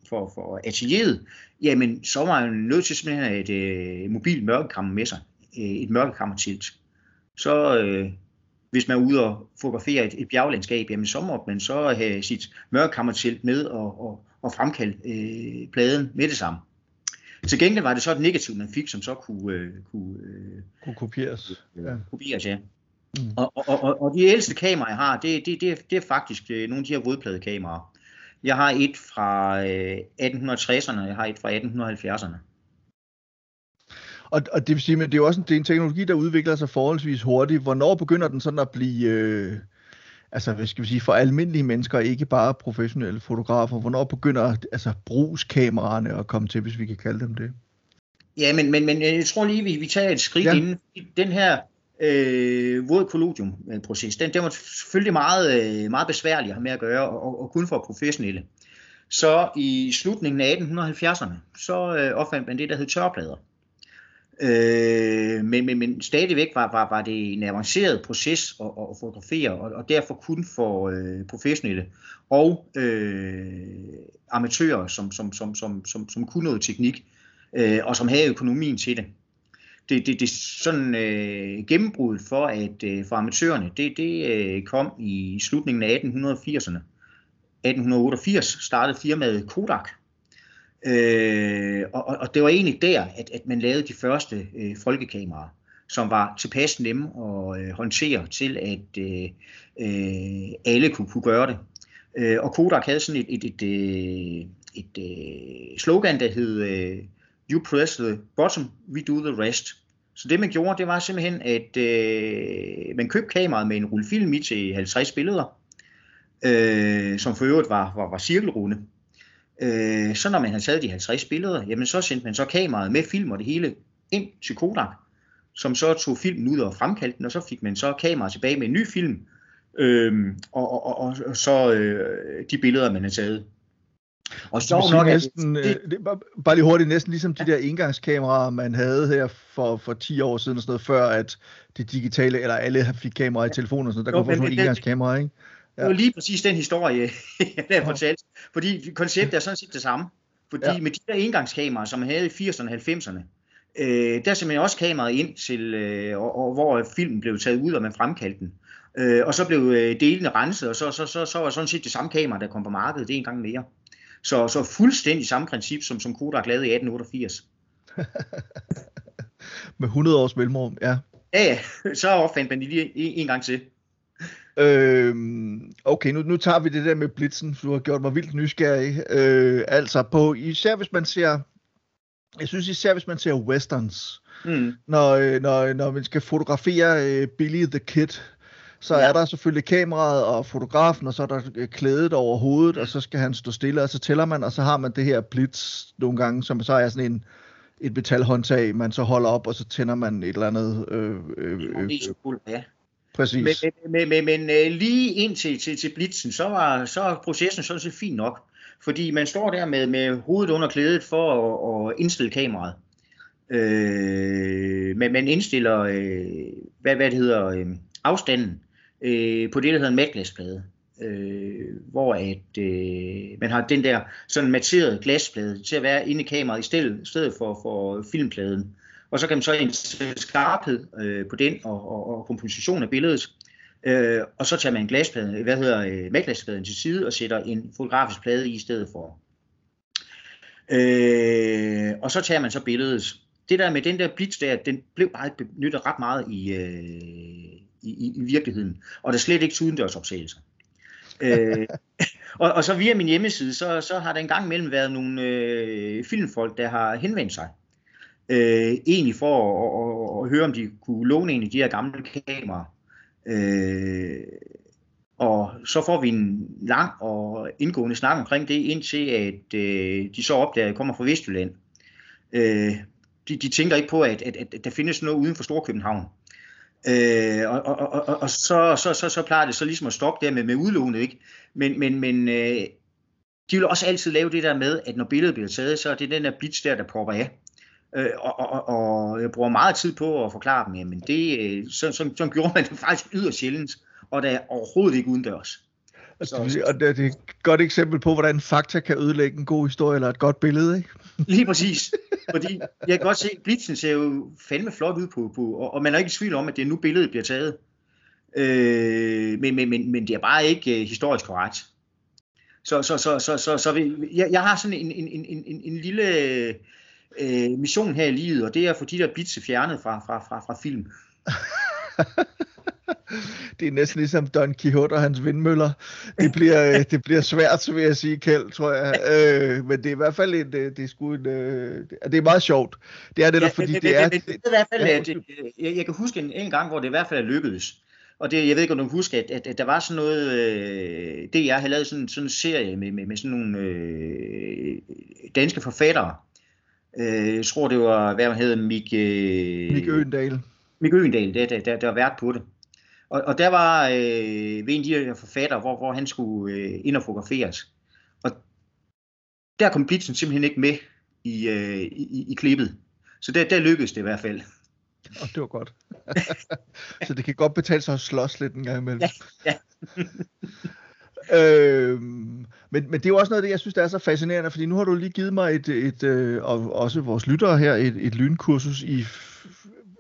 for, for atelieret, jamen så var man nødt til simpelthen at have et øh, mobilt mørkekammer med sig, øh, et mørkekammertilt. Så, øh, hvis man er ude og fotografere et, et bjerglandskab, jamen så må man så have sit mørkekammertelt med og, og, og fremkalde øh, pladen med det samme. Til gengæld var det så et negativt, man fik, som så kunne, øh, kunne, øh, kunne kopieres. Ja. Kopieres, ja. Mm. Og, og, og, og de ældste kameraer, jeg har, det, det, det, det er faktisk øh, nogle af de her vådpladekameraer. Jeg har et fra øh, 1860'erne, jeg har et fra 1870'erne. Og, og det vil sige, men det er jo også en, det er en teknologi, der udvikler sig forholdsvis hurtigt. Hvornår begynder den sådan at blive, øh, altså hvad skal vi sige, for almindelige mennesker, ikke bare professionelle fotografer, hvornår begynder altså brugskameraerne at komme til, hvis vi kan kalde dem det? Ja, men, men, men jeg tror lige, vi, vi tager et skridt ja. inden. Den her øh, våd kollodium-proces, den, den var selvfølgelig meget, øh, meget besværlig at have med at gøre, og, og kun for professionelle. Så i slutningen af 1870'erne, så øh, opfandt man det, der hed tørplader. Øh, men, men, men stadigvæk var, var, var det en avanceret proces at, at fotografere, og, og derfor kun for øh, professionelle og øh, amatører, som, som, som, som, som, som kunne noget teknik, øh, og som havde økonomien til det. Det, det, det sådan øh, gennembruddet for at øh, for amatørerne, det, det øh, kom i slutningen af 1880'erne. 1888 startede firmaet Kodak, Øh, og, og det var egentlig der, at, at man lavede de første øh, folkekameraer, som var tilpas nemme at øh, håndtere til, at øh, øh, alle kunne, kunne gøre det. Øh, og Kodak havde sådan et, et, et, øh, et, et, et slogan, der hed øh, You press the bottom, we do the rest. Så det man gjorde, det var simpelthen, at øh, man købte kameraet med en rullefilm i til 50 billeder, øh, som for øvrigt var, var, var cirkelrunde. Øh, så når man havde taget de 50 billeder, jamen så sendte man så kameraet med film og det hele ind til Kodak, som så tog filmen ud og fremkaldte den, og så fik man så kameraet tilbage med en ny film, øh, og, og, og, og så øh, de billeder, man havde taget. Og Så nok, at næsten, det, øh, det, bare- bare lige hurtigt, næsten ligesom de der engangskameraer, man havde her for, for 10 år siden, og sådan noget, før at det digitale, eller alle fik kameraer i telefonen og sådan noget, der Jo, kom men sådan nogle det- engangskameraer, ikke? Det var lige præcis den historie, jeg har fortalt. Fordi konceptet er sådan set det samme. Fordi Ja. med de der engangskameraer, som man havde i 80'erne og 90'erne, øh, der er simpelthen også kameraet ind til, øh, og, og, hvor filmen blev taget ud, og man fremkaldte den. Øh, og så blev øh, delene renset, og så, så, så, så var sådan set det samme kamera, der kom på markedet, det en gang mere. Så, så fuldstændig samme princip, som, som Kodak lavede i 1888. Med 100 års mellemrum, ja. Ja, ja, så opfandt man det lige en, en gang til. Øhm, okay, nu, nu tager vi det der med blitzen, du har gjort mig vildt nysgerrig. Øh, altså, på, især hvis man ser, jeg synes især hvis man ser westerns, Mm. når, øh, når, når man skal fotografere øh, Billy the Kid, så Ja. er der selvfølgelig kameraet og fotografen, og så er der øh, klædet over hovedet, og så skal han stå stille, og så tæller man, og så har man det her blitz nogle gange, som så er sådan en et metalhåndtag, man så holder op, og så tænder man et eller andet. Øh, øh, øh, ja præcis. Men, men, men, men, men øh, lige indtil til, til blitzen, så var så er processen sådan set fin nok. Fordi man står der med, med hovedet under klædet for at, at indstille kameraet. Øh, men man indstiller, øh, hvad, hvad det hedder, øh, afstanden øh, på det, der hedder en matglasplade. Øh, hvor at øh, man har den der sådan matterede glasplade til at være inde i kameraet i stedet, i stedet for, for filmpladen. Og så kan man så indsætte skarphed øh, på den og, og, og komposition af billedet. Øh, og så tager man en glasplade, hvad hedder øh, matglaspladen til side og sætter en fotografisk plade i stedet for. Øh, og så tager man så billedet. Det der med den der blitz der, den blev bare ikke benyttet ret meget i, øh, i, i, virkeligheden. Og der er slet ikke til udendørsoptagelser. øh, og, og så via min hjemmeside, så, så har der engang imellem været nogle øh, filmfolk, der har henvendt sig. Øh, egentlig for at, at, at, at høre, om de kunne låne en af de her gamle kameraer. Øh, og så får vi en lang og indgående snak omkring det, indtil at øh, de så opdager, at jeg kommer fra Vestjylland. Øh, de, de tænker ikke på, at, at, at der findes noget uden for Storkøbenhavn. Øh, og og, og, og, og så, så, så, så plejer det så ligesom at stoppe der med, med udlånet, ikke? Men, men, men øh, de vil også altid lave det der med, at når billedet bliver taget, så er det den der blitz der, der popper af. Øh, og, og, og jeg bruger meget tid på at forklare dem, jamen det, øh, så, så, så gjorde man det faktisk yderst sjældent, og der er overhovedet ikke udendørs. Det, og det, det er et godt eksempel på, hvordan fakta kan ødelægge en god historie eller et godt billede, ikke? Lige præcis. Fordi jeg kan godt se, at blitzen ser jo fandme flot ud på, på og, og man er ikke i tvivl om, at det er nu billedet bliver taget. Øh, men, men, men, men det er bare ikke øh, historisk korrekt. Så, så, så, så, så, så vi, jeg, jeg har sådan en, en, en, en, en lille øh, mission her i livet, og det er at få de der blitse fjernet fra, fra, fra, fra film. Det er næsten ligesom Don Quixote og hans vindmøller. Det bliver, øh, det bliver svært, så vil jeg sige, Kjeld, tror jeg. Øh, men det er i hvert fald en, det, det er sgu en, øh, det er meget sjovt. Det er det, ja, fordi men, det er... Men, men, det, i hvert fald, ja, det, jeg, jeg kan huske en, en gang, hvor det i hvert fald er lykkedes. Og det, jeg ved ikke, om du kan huske, at, at, at der var sådan noget, øh, det jeg havde lavet sådan, sådan en serie med, med, med sådan nogle øh, danske forfattere. Øh, jeg tror, det var, hvad han hedder, Mik, øh, Mik Øgendal. Mik Øgendal, der, der, der, der var vært på det. Og, og der var øh, ved en af de her forfattere, hvor, hvor han skulle øh, ind og fotograferes. Og der kom Blitzen simpelthen ikke med i, øh, i, i klippet. Så der, der lykkedes det i hvert fald. Og det var godt. så det kan godt betale sig at slås lidt en gang imellem. Ja, øhm, men, men det er jo også noget af det, jeg synes, der er så fascinerende, fordi nu har du lige givet mig et, et øh, og også vores lyttere her, et, et lynkursus i,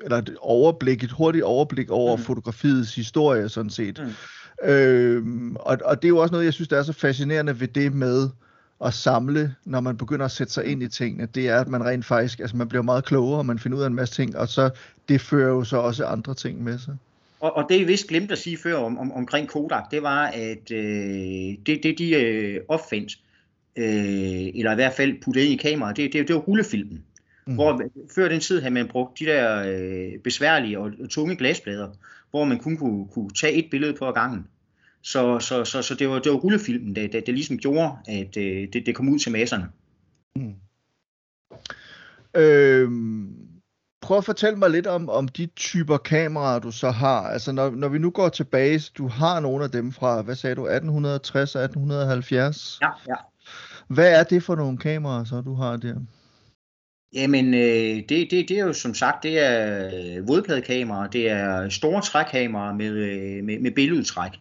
eller et overblik, et hurtigt overblik over mm. fotografiets historie, sådan set. Mm. Øhm, og, og det er jo også noget, jeg synes, der er så fascinerende ved det med at samle, når man begynder at sætte sig ind i tingene, det er, at man rent faktisk, altså man bliver meget klogere, og man finder ud af en masse ting, og så det fører jo så også andre ting med sig. Og, og det jeg vist glemte at sige før om, om, omkring Kodak, det var, at øh, det, det de øh, opfandt, øh, eller i hvert fald puttede ind i kameraet, det, det, det var rullefilmen. Mm. Hvor før den tid havde man brugt de der øh, besværlige og, tunge glasplader, hvor man kun kunne, kunne tage et billede på ad gangen. Så, så, så, så det, var, det var rullefilmen, der, der, der ligesom gjorde, at øh, det, det kom ud til masserne. Mm. Øhm, prøv at fortælle mig lidt om, om de typer kameraer, du så har. Altså når, når vi nu går tilbage, du har nogle af dem fra, hvad sagde du, 1860 og 1870? Ja, ja. Hvad er det for nogle kameraer, så du har der? Jamen, øh, det, det, det er jo som sagt, det er øh, vådpladekameraer, det er store trækkameraer med, øh, med, med billedudtræk,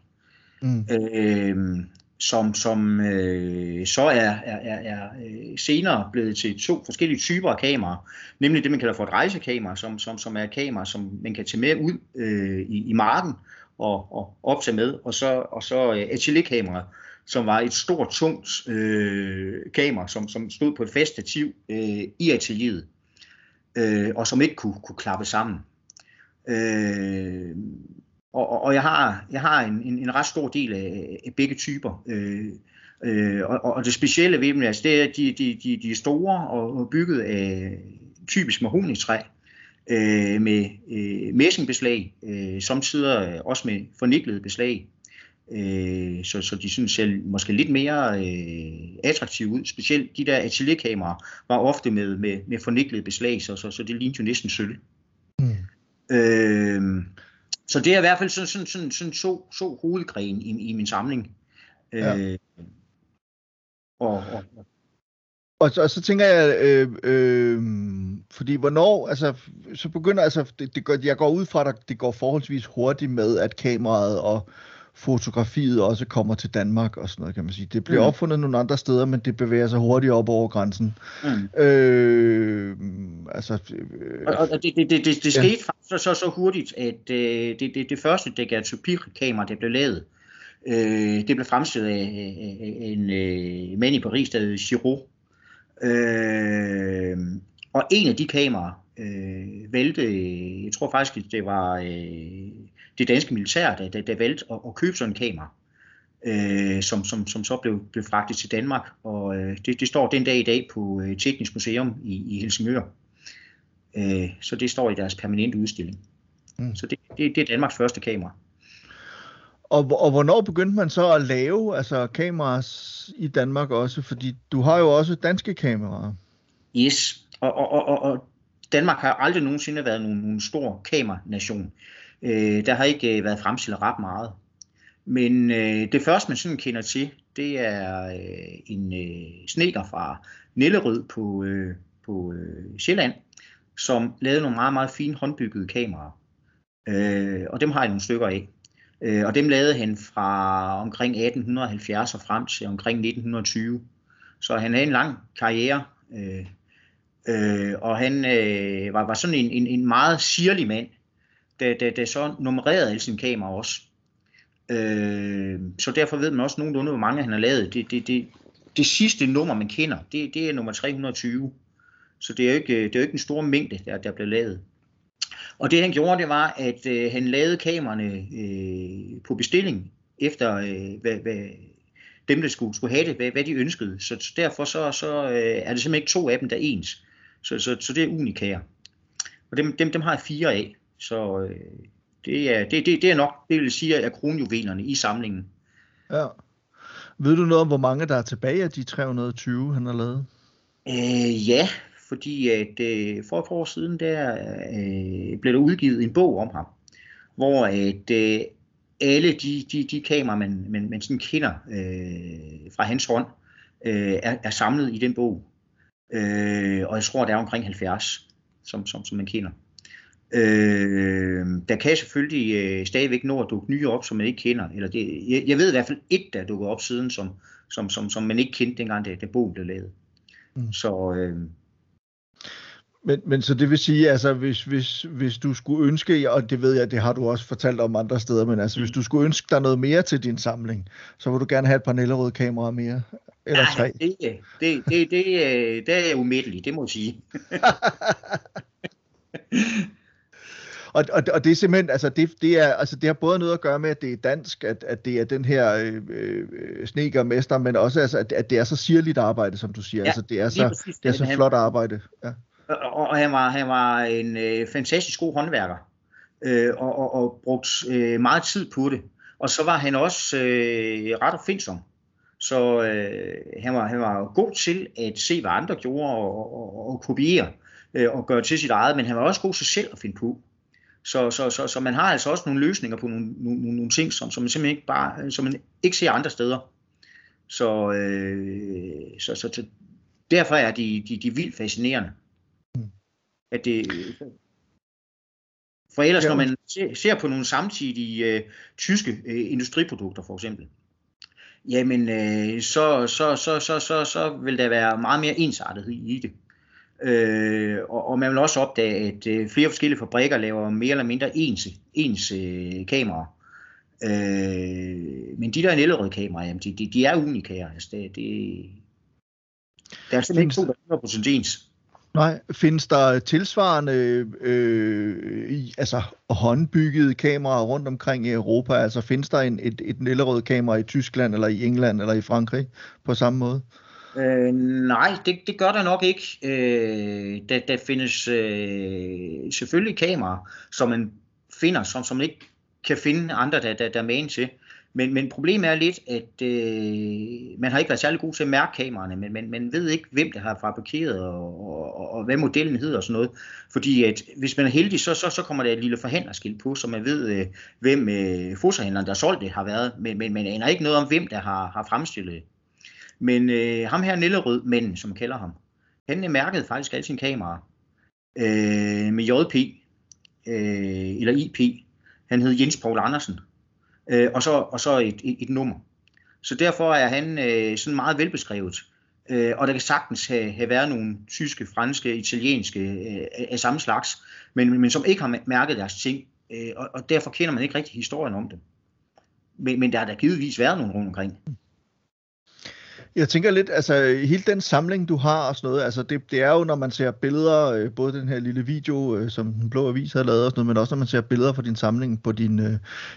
mm. øh, som, som øh, så er, er, er, er øh, senere blevet til to forskellige typer af kameraer, nemlig det, man kalder for et rejsekamera, som, som, som er et kamera, som man kan tage med ud øh, i, i marken og, og optage med, og så, og så øh, atelierkameraet, som var et stort, tungt øh, kamera, som, som stod på et fast stativ øh, i atelieret, øh, og som ikke kunne, kunne klappe sammen. Øh, og, og jeg har, jeg har en, en, en ret stor del af, af begge typer. Øh, øh, og, og det specielle ved dem, altså, det er, at de, de, de, de er store og, bygget af typisk mahonitræ øh, med øh, messingbeslag, øh, samtidig også med forniklet beslag. Øh, så, så de synes ser måske lidt mere øh, attraktive ud. Specielt de der atelierkameraer var ofte med, med, med forniklet beslag, så, så, så det lignede jo næsten sølv. Mm. Øh, så det er i hvert fald sådan, sådan, sådan, sådan så, så hovedgren i, i min samling. Ja. Øh, og, og, og, og så tænker jeg, øh, øh, fordi hvornår, altså, så begynder, altså, det, det går, jeg går ud fra, at det går forholdsvis hurtigt med, at kameraet og fotografiet også kommer til Danmark og sådan noget, kan man sige. Det bliver mm. opfundet nogle andre steder, men det bevæger sig hurtigt op over grænsen. Mm. Øh, altså, øh, og, og det, det, det, det, det skete ja. faktisk så, så hurtigt, at øh, det, det, det første daguerreotypie-kamera, der blev lavet, øh, det blev fremstillet af, af, af en øh, mand i Paris, der hed Giraud. Øh, og en af de kameraer øh, vælte, jeg tror faktisk, det var øh, det danske militær, der, der, der valgte at, at købe sådan en kamera, øh, som, som, som så blev, blev fragtet til Danmark. Og øh, det, det står den dag i dag på øh, Teknisk Museum i, i Helsingør. Øh, så det står i deres permanente udstilling. Mm. Så det, det, det er Danmarks første kamera. Og, og hvornår begyndte man så at lave altså kameraer i Danmark også? Fordi du har jo også danske kameraer. Yes, og, og, og, og Danmark har aldrig nogensinde været nogen, nogen stor kameranation. Øh, der har ikke øh, været fremstillet ret meget. Men øh, det første, man sådan kender til, det er øh, en øh, sneker fra Nellerød på, øh, på øh, Sjælland, som lavede nogle meget, meget fine håndbyggede kameraer. Øh, og dem har jeg nogle stykker af. Øh, og dem lavede han fra omkring 1870 og frem til omkring 1920. Så han havde en lang karriere, øh, øh, og han øh, var, var sådan en, en, en meget sirlig mand der, der, der så nummererede alle sine kameraer også. Øh, så derfor ved man også nogenlunde, hvor mange han har lavet. Det, det, det, det sidste nummer, man kender, det, det er nummer 320. Så det er jo ikke, det er jo ikke en stor mængde, der, der blev lavet. Og det han gjorde, det var, at øh, han lavede kameraerne øh, på bestilling, efter øh, hvad, hvad, dem, der skulle, skulle have det, hvad, hvad de ønskede. Så derfor så, så øh, er det simpelthen ikke to af dem, der er ens. Så, så, så det er unikære. Og dem, dem, dem har jeg fire af. Så øh, det, er, det, det, det er nok, det vil sige, er kronjuvelerne i samlingen. Ja. Ved du noget om, hvor mange der er tilbage af de 320, han har lavet? Øh, ja, fordi at øh, for et par år siden, der øh, blev der udgivet en bog om ham, hvor at øh, alle de, de, de kameraer, man, man, man sådan kender øh, fra hans hånd, øh, er, er samlet i den bog. Øh, og jeg tror, der er omkring 70, som, som, som man kender. Øh, der kan selvfølgelig øh, stadigvæk nå at dukke nye op, som man ikke kender. Eller det, jeg, jeg ved i hvert fald et, der er dukket op siden, som, som, som, som man ikke kendte dengang, da, da bogen blev lavet. Mm. Så, øh, men, men så det vil sige, altså hvis, hvis, hvis du skulle ønske, og det ved jeg, det har du også fortalt om andre steder, men altså mm. hvis du skulle ønske dig noget mere til din samling, så vil du gerne have et par Nellerød kameraer mere, eller ja, tre? Det, det, det, det, det, det er umiddeligt, det må jeg sige. Og, og, og det er simpelthen, altså det, det, er, altså det har både noget at gøre med, at det er dansk, at, at det er den her øh, øh, snekermester, men også altså, at, at det er så sirligt arbejde, som du siger. Ja, altså det er så, præcis, det er så han, flot arbejde. Ja. Og, og han, var, han var en øh, fantastisk god håndværker, øh, og, og, og brugt øh, meget tid på det. Og så var han også øh, ret opfindsom. Så øh, han, var, han var god til at se, hvad andre gjorde og, og, og kopiere øh, og gøre til sit eget, men han var også god til selv at finde på. Så, så, så, så man har altså også nogle løsninger på nogle, nogle, nogle ting, som, som man simpelthen ikke bare, som man ikke ser andre steder. Så, øh, så, så, så derfor er de, de, de vildt fascinerende. Mm. At det, for ellers, når man ser, ser på nogle samtidige øh, tyske øh, industriprodukter for eksempel, jamen øh, så, så, så, så, så, så vil der være meget mere ensartethed i det. Øh, og, og man vil også opdage, at øh, flere forskellige fabrikker laver mere eller mindre ens, ens øh, kameraer. Øh, men de der Nellerød kameraer, jamen, de, de, de er unikære. Altså, det, det, der er simpelthen ikke to, der er 100% ens. Nej, findes der tilsvarende øh, øh, i, altså håndbyggede kameraer rundt omkring i Europa? Altså findes der en, et, et Nellerød kamera i Tyskland eller i England eller i Frankrig på samme måde? Øh, Øh, nej, det, det gør der nok ikke. Øh, der, der findes øh, selvfølgelig kameraer, som man finder, som, som man ikke kan finde andre, der, der, der er med til. Men, men problemet er lidt, at øh, man har ikke været særlig god til at mærke kameraerne, men man, man ved ikke, hvem der har fabrikeret, og, og, og, og hvad modellen hedder og sådan noget. Fordi at, hvis man er heldig, så, så, så kommer der et lille forhandlerskilt på, så man ved, øh, hvem øh, fotohandleren, der har solgt det, har været. Men, men man aner ikke noget om, hvem der har, har fremstillet. Men øh, ham her Nellerød, men som kalder ham, han mærkede faktisk alle sine kameraer øh, med JP, øh, eller IP. Han hed Jens Paul Andersen, øh, og så, og så et, et, et nummer. Så derfor er han øh, sådan meget velbeskrevet. Øh, og der kan sagtens have, have været nogle tyske, franske, italienske øh, af samme slags, men, men som ikke har mærket deres ting, øh, og, og derfor kender man ikke rigtig historien om det. Men, men der har der givetvis været nogle rundt omkring. Jeg tænker lidt, altså hele den samling, du har og sådan noget, altså det, det er jo, når man ser billeder, øh, både den her lille video, øh, som den blå avis har lavet og sådan noget, men også når man ser billeder fra din samling på din øh,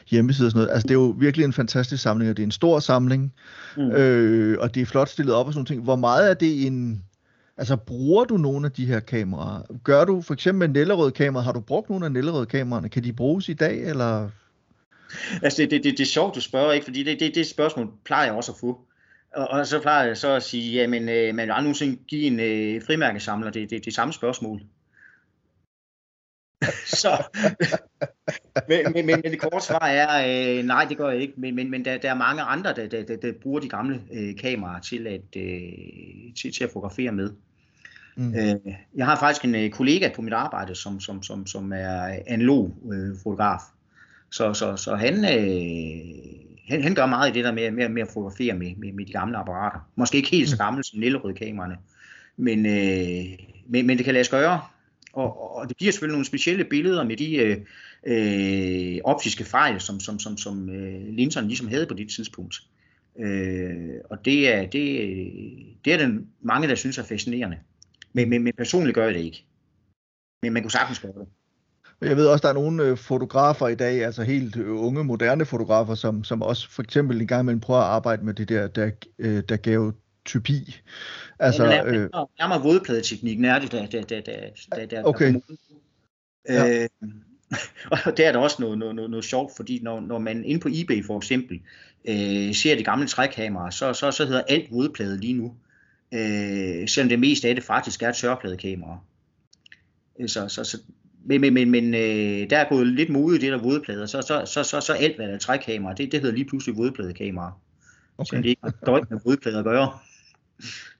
hjemmeside og sådan noget. Altså det er jo virkelig en fantastisk samling, og det er en stor samling, mm. øh, og det er flot stillet op og sådan nogle ting. Hvor meget er det en, altså bruger du nogle af de her kameraer? Gør du for eksempel med Nellerød kamera, har du brugt nogle af Nellerød kameraerne? Kan de bruges i dag, eller? Altså det, det, det, det er sjovt, du spørger, ikke? Fordi det, det, det spørgsmål plejer jeg også at få. Og, og så plejer jeg så at sige, jamen, øh, man vil aldrig nogensinde give en øh, frimærkesamler det, det, det samme spørgsmål. så, men, men, men, men det korte svar er, øh, nej, det gør jeg ikke. Men, men, men der, der er mange andre, der, der, der, der bruger de gamle øh, kameraer til at, øh, til, til at fotografere med. Mm. Øh, jeg har faktisk en øh, kollega på mit arbejde, som, som, som, som er analog øh, fotograf. Så, så, så han, øh, han, han gør meget i det der med, med, med at fotografere med, med, med de gamle apparater. Måske ikke helt så gamle som Nellerød-kameraerne, men, øh, men, men det kan lade sig gøre. Og, og det giver selvfølgelig nogle specielle billeder med de øh, øh, optiske fejl, som, som, som, som øh, linserne ligesom havde på det tidspunkt. Øh, og det er, det, det er den mange, der synes er fascinerende. Men, men, men personligt gør jeg det ikke. Men man kunne sagtens gøre det. Jeg ved også, der er nogle øh, fotografer i dag, altså helt øh, unge, moderne fotografer, som, som også for eksempel en gang imellem prøver at arbejde med det der, der, øh, der gav typi. Altså, ja, øh, nærmere vådpladeteknikken er det, der, der, der, der, der, okay. Der ja. øh, og der er der også noget, noget, noget, noget sjovt, fordi når, når man inde på eBay for eksempel øh, ser de gamle trækameraer, så, så, så hedder alt vådplade lige nu. Øh, selvom det meste af det faktisk er tørpladekamera. Så, så, så men, men, men, men øh, der er gået lidt mode i det der vådplader, så, så, så, så, så alt hvad der er trækamera, det, det hedder lige pludselig vådpladekamera. Okay. Så det ikke har ikke med vådplader at gøre.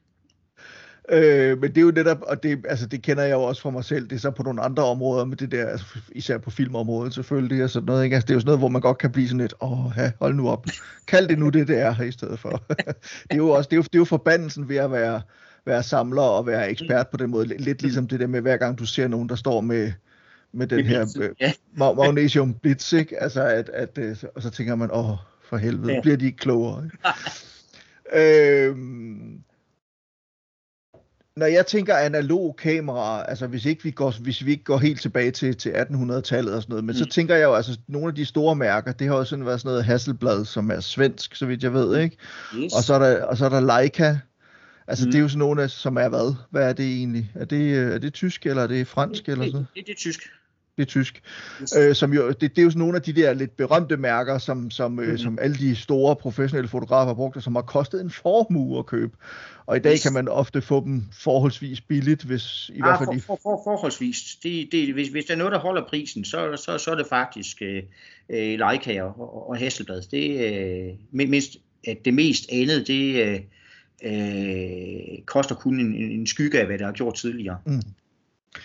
Øh, men det er jo netop, og det, altså, det kender jeg jo også fra mig selv, det er så på nogle andre områder, med det der, altså, især på filmområdet selvfølgelig, og sådan noget, ikke? Altså, det er jo sådan noget, hvor man godt kan blive sådan lidt, åh, ha, hold nu op, kald det nu det, det er her i stedet for. det er jo også, det er jo, det er jo forbandelsen ved at være, være samler og være ekspert på den måde, lidt ligesom det der med, hver gang du ser nogen, der står med, med den her øh, ja. magnesium blitz, ikke? Altså, at, at, øh, og så tænker man, åh, for helvede, ja. bliver de ikke klogere? Ikke? øhm, når jeg tænker analog kamera, altså hvis ikke vi går, hvis vi ikke går helt tilbage til, til 1800-tallet og sådan noget, men mm. så tænker jeg jo, altså nogle af de store mærker, det har jo sådan været sådan noget Hasselblad, som er svensk, så vidt jeg ved, ikke? Yes. Og så er der, og så er der Leica, Altså, mm. det er jo sådan nogle, som er hvad? Hvad er det egentlig? Er det, er det tysk, eller er det fransk, det, eller sådan det, det, det er tysk. Det er tysk. Yes. Øh, som jo, det, det er jo sådan nogle af de der lidt berømte mærker, som, som, mm-hmm. øh, som alle de store professionelle fotografer har brugt, og som har kostet en formue at købe. Og i dag yes. kan man ofte få dem forholdsvis billigt, hvis i ah, hvert fald... For, for, for, forholdsvis. Det, det, hvis, hvis der er noget, der holder prisen, så, så, så er det faktisk øh, øh Leica og, og Hasselblad. Det, øh, mindst, at det mest andet, det øh, øh, koster kun en, en skygge af, hvad det har gjort tidligere. Mm.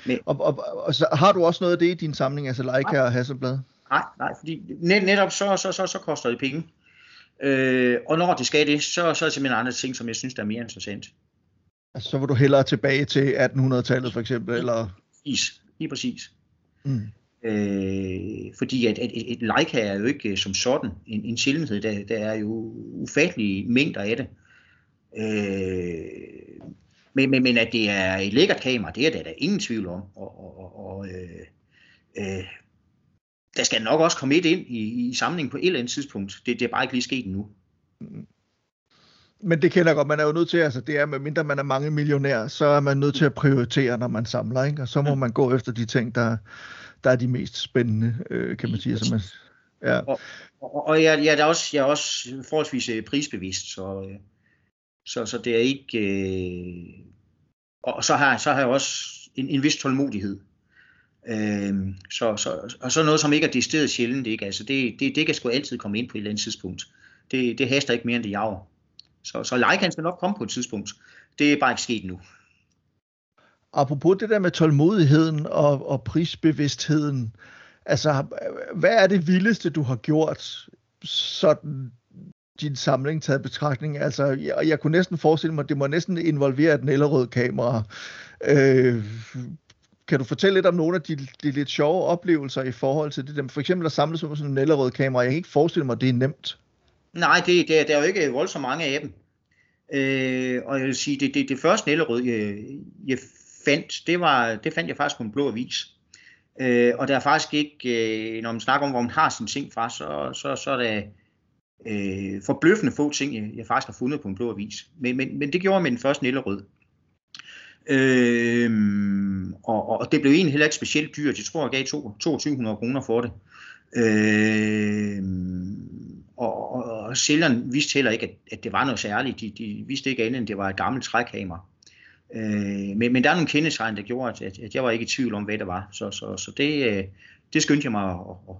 Men, og, og, og så har du også noget af det i din samling, altså Leica og Hasselblad? Nej, nej, fordi net, netop så, så, så, så koster det penge. Øh, og når det skal det, så, så er det simpelthen andre ting, som jeg synes, der er mere interessant. Altså, så vil du hellere tilbage til 1800-tallet for eksempel, eller? Præcis, lige præcis. Mm. Øh, fordi at, at et, et Leica er jo ikke som sådan en, en sjældenhed, der, der er jo ufattelige mængder af det. Øh, men, men, men at det er et lækkert kamera, det er der, der er ingen tvivl om. Og, og, og øh, øh, der skal nok også komme et ind i, i samlingen på et eller andet tidspunkt. Det, det er bare ikke lige sket endnu. Men det kender jeg godt, man er jo nødt til, altså det er, med mindre man er mange millionær, så er man nødt til at prioritere, når man samler, ikke? og så må man gå efter de ting, der, der er de mest spændende, øh, kan man sige. Så man, ja. Og, og, og jeg, jeg, er også, jeg er også forholdsvis øh, prisbevidst, så, øh, så, så det er ikke... Øh, og så har, så har jeg også en, en vis tålmodighed. Øh, så, så, og så noget, som ikke er decideret sjældent, ikke? Altså det, det, det kan sgu altid komme ind på et eller andet tidspunkt. Det, det haster ikke mere end det jager. Så, så Leica skal nok komme på et tidspunkt. Det er bare ikke sket nu. Apropos det der med tålmodigheden og, og prisbevidstheden, altså hvad er det vildeste, du har gjort sådan din samling taget betragtning. Altså, jeg, jeg kunne næsten forestille mig, at det må næsten involvere et Nellerød kamera. Øh, kan du fortælle lidt om nogle af de, de lidt sjove oplevelser i forhold til det der? For eksempel at samle sådan en Nellerød kamera. Jeg kan ikke forestille mig, at det er nemt. Nej, det, det, der er jo ikke voldsomt mange af dem. Øh, og jeg vil sige, det, det, det første Nellerød, jeg, jeg fandt, det, var, det fandt jeg faktisk på en blå avis. Øh, og der er faktisk ikke, øh, når man snakker om, hvor man har sine ting fra, så, så, så er det øh, forbløffende få ting, jeg, jeg faktisk har fundet på en blå avis. Men, men, men det gjorde jeg med den første Nellerød. Øh, og, og det blev egentlig heller ikke specielt dyrt. Jeg tror, jeg gav 2200 kroner for det. Øh, og, og, og sælgeren vidste heller ikke, at, at det var noget særligt. De, de vidste ikke andet, end det var et gammelt trækhammer. Øh, men, men der er nogle kendetegn, der gjorde, at, at jeg var ikke i tvivl om, hvad det var. Så, så, så det, øh, det skyndte jeg mig at, at,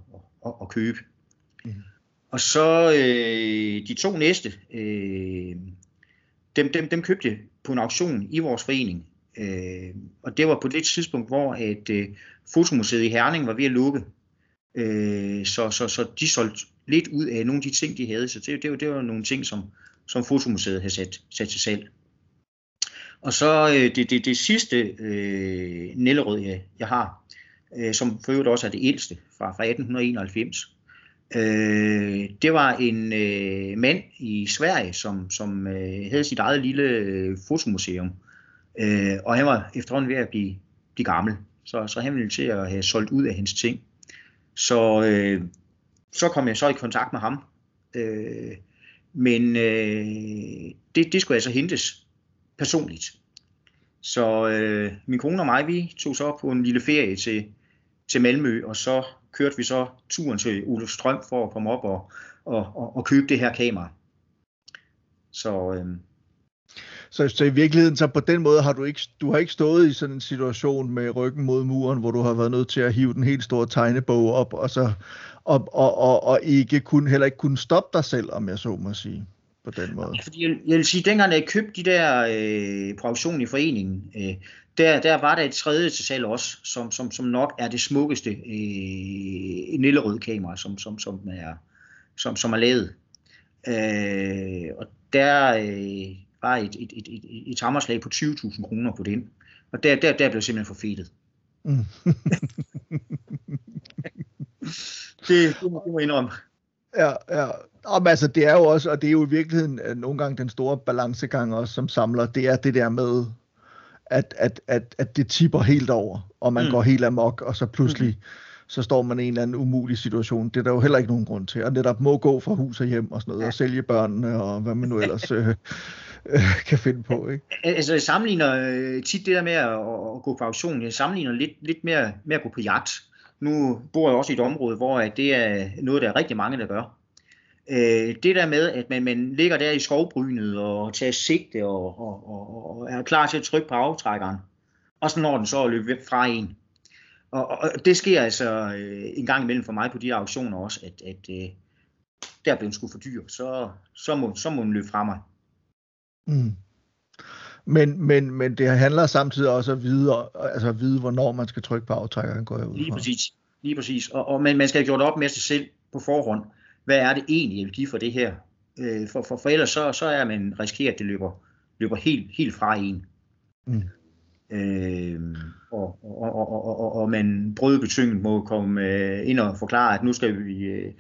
at, at købe. Og så øh, de to næste, øh, dem, dem, dem købte jeg på en auktion i vores forening. Øh, og det var på det tidspunkt, hvor at, øh, fotomuseet i Herning var ved at lukke. Øh, så, så, så de solgte lidt ud af nogle af de ting, de havde. Så det, det, var, det var nogle ting, som, som fotomuseet havde sat, sat til salg. Og så øh, det, det, det sidste øh, Nellerød, jeg, jeg har, øh, som for øvrigt også er det ældste fra, fra 1891. Øh, det var en øh, mand i Sverige, som, som øh, havde sit eget lille øh, fotomuseum. Øh, og han var efterhånden ved at blive, blive gammel. Så, så han ville til at have solgt ud af hendes ting. Så, øh, så kom jeg så i kontakt med ham. Øh, men øh, det, det skulle altså hentes personligt. Så øh, min kone og mig, vi tog så på en lille ferie til, til Malmø, og så kørte vi så turen til Strøm for at komme op og, og, og, og købe det her kamera. Så, øh, så, så i virkeligheden, så på den måde har du ikke, du har ikke stået i sådan en situation med ryggen mod muren, hvor du har været nødt til at hive den helt store tegnebog op, og så og, og, og, og ikke kun, heller ikke kunne stoppe dig selv, om jeg så må sige på den måde. Fordi jeg, jeg vil sige, dengang jeg købte de der øh, på auktion i foreningen, øh, der, der var der et tredje til salg også, som, som, som nok er det smukkeste øh, Nillerød kamera, som, som, som, er, som, som er lavet. Øh, og der øh, var et, et, et, et, et hammerslag på 20.000 kroner på den. Og der, der, der blev simpelthen for fedt. Mm. det, det, må, det må indrømme. Ja, ja. Og, altså, det er jo også, og det er jo i virkeligheden øh, nogle gange den store balancegang også som samler, det er det der med, at, at, at, at det tipper helt over, og man mm. går helt amok, og så pludselig, mm. så står man i en eller anden umulig situation. Det er der jo heller ikke nogen grund til. Og netop må gå fra hus og hjem og sådan noget, ja. og sælge børnene, og hvad man nu ellers øh, øh, kan finde på. Ikke? Altså jeg sammenligner øh, tit det der med at, at gå på auktion, jeg sammenligner lidt, lidt mere med at gå på jagt. Nu bor jeg også i et område, hvor det er noget, der er rigtig mange, der gør. Øh, det der med, at man, man ligger der i skovbrynet og tager sigte og, og, og, og er klar til at trykke på aftrækkeren, og så når den så at løbe fra en. Og, og det sker altså øh, en gang imellem for mig på de auktioner også, at, at, øh, der blev den sgu for dyr, så, så, må, så må den løbe fra mig. Mm. Men, men, men det handler samtidig også at vide, altså at vide, hvornår man skal trykke på aftrækkeren, går jeg ud fra. Lige præcis. Lige præcis. Og, og, men man skal have gjort op med sig selv på forhånd. Hvad er det egentlig, jeg vil give for det her? Øh, for, for, for ellers så, så er man risikeret, at det løber, løber helt, helt fra en. Mm. Øh, og, og, og, og, og, man brødbetynget må komme øh, ind og forklare, at nu skal vi øh,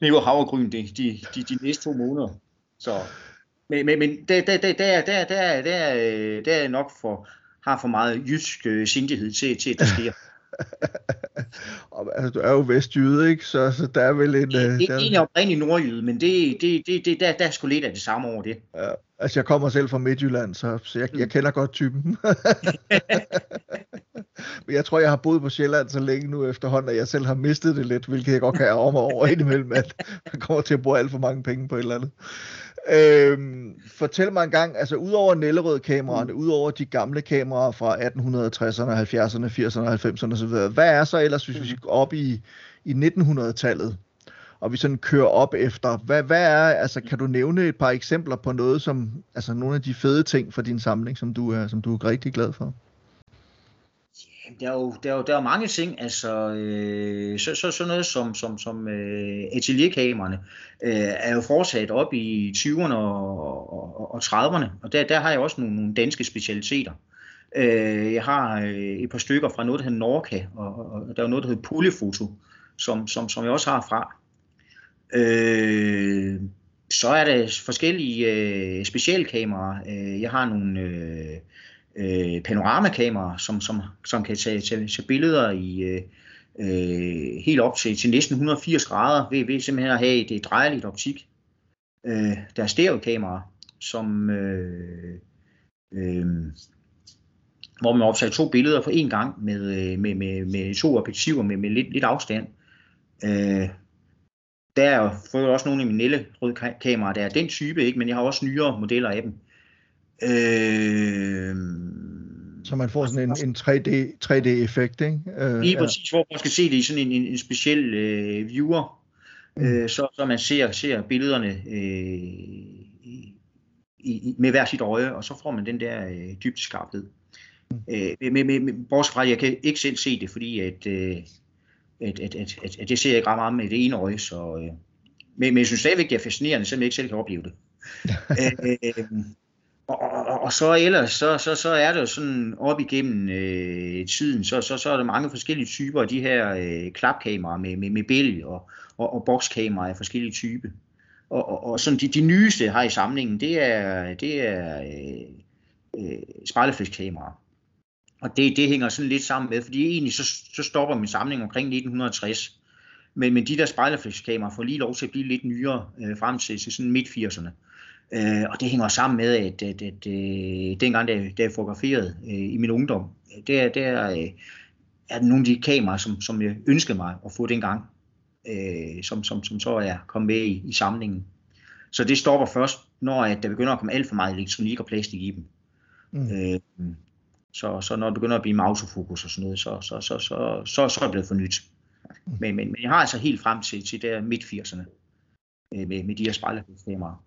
leve havregryn de, de, de, de næste to måneder. Så, men men, men der, der, der, der, der, der, der, der er nok for, har for meget jysk øh, sindighed til, til, at det sker. altså, du er jo vestjyde, ikke? Så, så der er vel en... Det, det er øh, egentlig oprindelig nordjyde, men det, det, det, det, der, der er sgu lidt af det samme over det. Ja, altså, jeg kommer selv fra Midtjylland, så, så jeg, jeg mm. kender godt typen. men jeg tror, jeg har boet på Sjælland så længe nu efterhånden, at jeg selv har mistet det lidt, hvilket jeg godt kan ærge mig over indimellem, at man kommer til at bruge alt for mange penge på et eller andet. Øhm, fortæl mig en gang, altså udover Nellerød-kameraerne, mm. udover de gamle kameraer fra 1860'erne, 70'erne, 80'erne, 90'erne osv., hvad er så ellers, hvis vi skal op i, i 1900-tallet, og vi sådan kører op efter, hvad, hvad er, altså kan du nævne et par eksempler på noget, som, altså nogle af de fede ting fra din samling, som du er, som du er rigtig glad for? der er jo, der er jo, der er mange ting, altså øh, så, så, sådan noget som, som, som øh, atelierkamerne øh, er jo fortsat op i 20'erne og, og, og 30'erne, og der, der har jeg også nogle, nogle danske specialiteter. Øh, jeg har øh, et par stykker fra noget, der hedder Norca, og, og der er noget, der hedder Polyfoto, som, som, som jeg også har fra. Øh, så er der forskellige øh, specialkameraer. Øh, jeg har nogle... Øh, øh, panoramakameraer, som, som, som kan tage, tage, tage billeder i øh, øh helt op til, til næsten 180 grader, ved, ved simpelthen at have et drejeligt optik. Øh, der er stereokameraer, som, øh, øh, hvor man optager to billeder på én gang med, øh, med, med, med to objektiver med, med lidt, lidt afstand. Øh, der er jo også nogle i mine røde kameraer, der er den type, ikke? men jeg har også nyere modeller af dem. Øh, så man får sådan en, en 3D, 3D-effekt, ikke? Øh, lige præcis, ja. hvor man skal se det i sådan en, en, en speciel øh, viewer, mm. øh, så, så man ser, ser billederne øh, i, i, med hver sit øje, og så får man den der øh, dybdeskarphed. Mm. Øh, med, med, med, bortset fra, at jeg kan ikke selv se det, fordi at, øh, at, at, at, at, at det ser jeg ikke ret meget med det ene øje, så, øh, men, men jeg synes stadigvæk, det er fascinerende, selvom jeg ikke selv kan opleve det. øh, øh, og, og, og så ellers, så, så, så er det jo sådan op igennem øh, tiden, så, så, så er der mange forskellige typer af de her øh, klapkameraer med, med, med bælg og, og, og bokskameraer af forskellige typer. Og, og, og sådan de, de nyeste her i samlingen, det er, det er øh, øh, spejleflexkameraer. Og det, det hænger sådan lidt sammen med, fordi egentlig så, så stopper min samling omkring 1960. Men, men de der spejleflexkameraer får lige lov til at blive lidt nyere øh, frem til, til sådan midt-80'erne. Øh, og det hænger sammen med, at, at, at, at øh, dengang, da, da jeg fotograferede øh, i min ungdom, der, der øh, er nogle af de kameraer, som, som jeg ønskede mig at få dengang, øh, som, som, som så er kommet med i, i samlingen. Så det stopper først, når at der begynder at komme alt for meget elektronik og plastik i dem. Mm. Øh, så, så når det begynder at blive med autofokus og sådan noget, så, så, så, så, så, så er det blevet for nyt. Mm. Men, men, men jeg har altså helt frem til, til der midt 80'erne øh, med, med de her spejlerkameraer.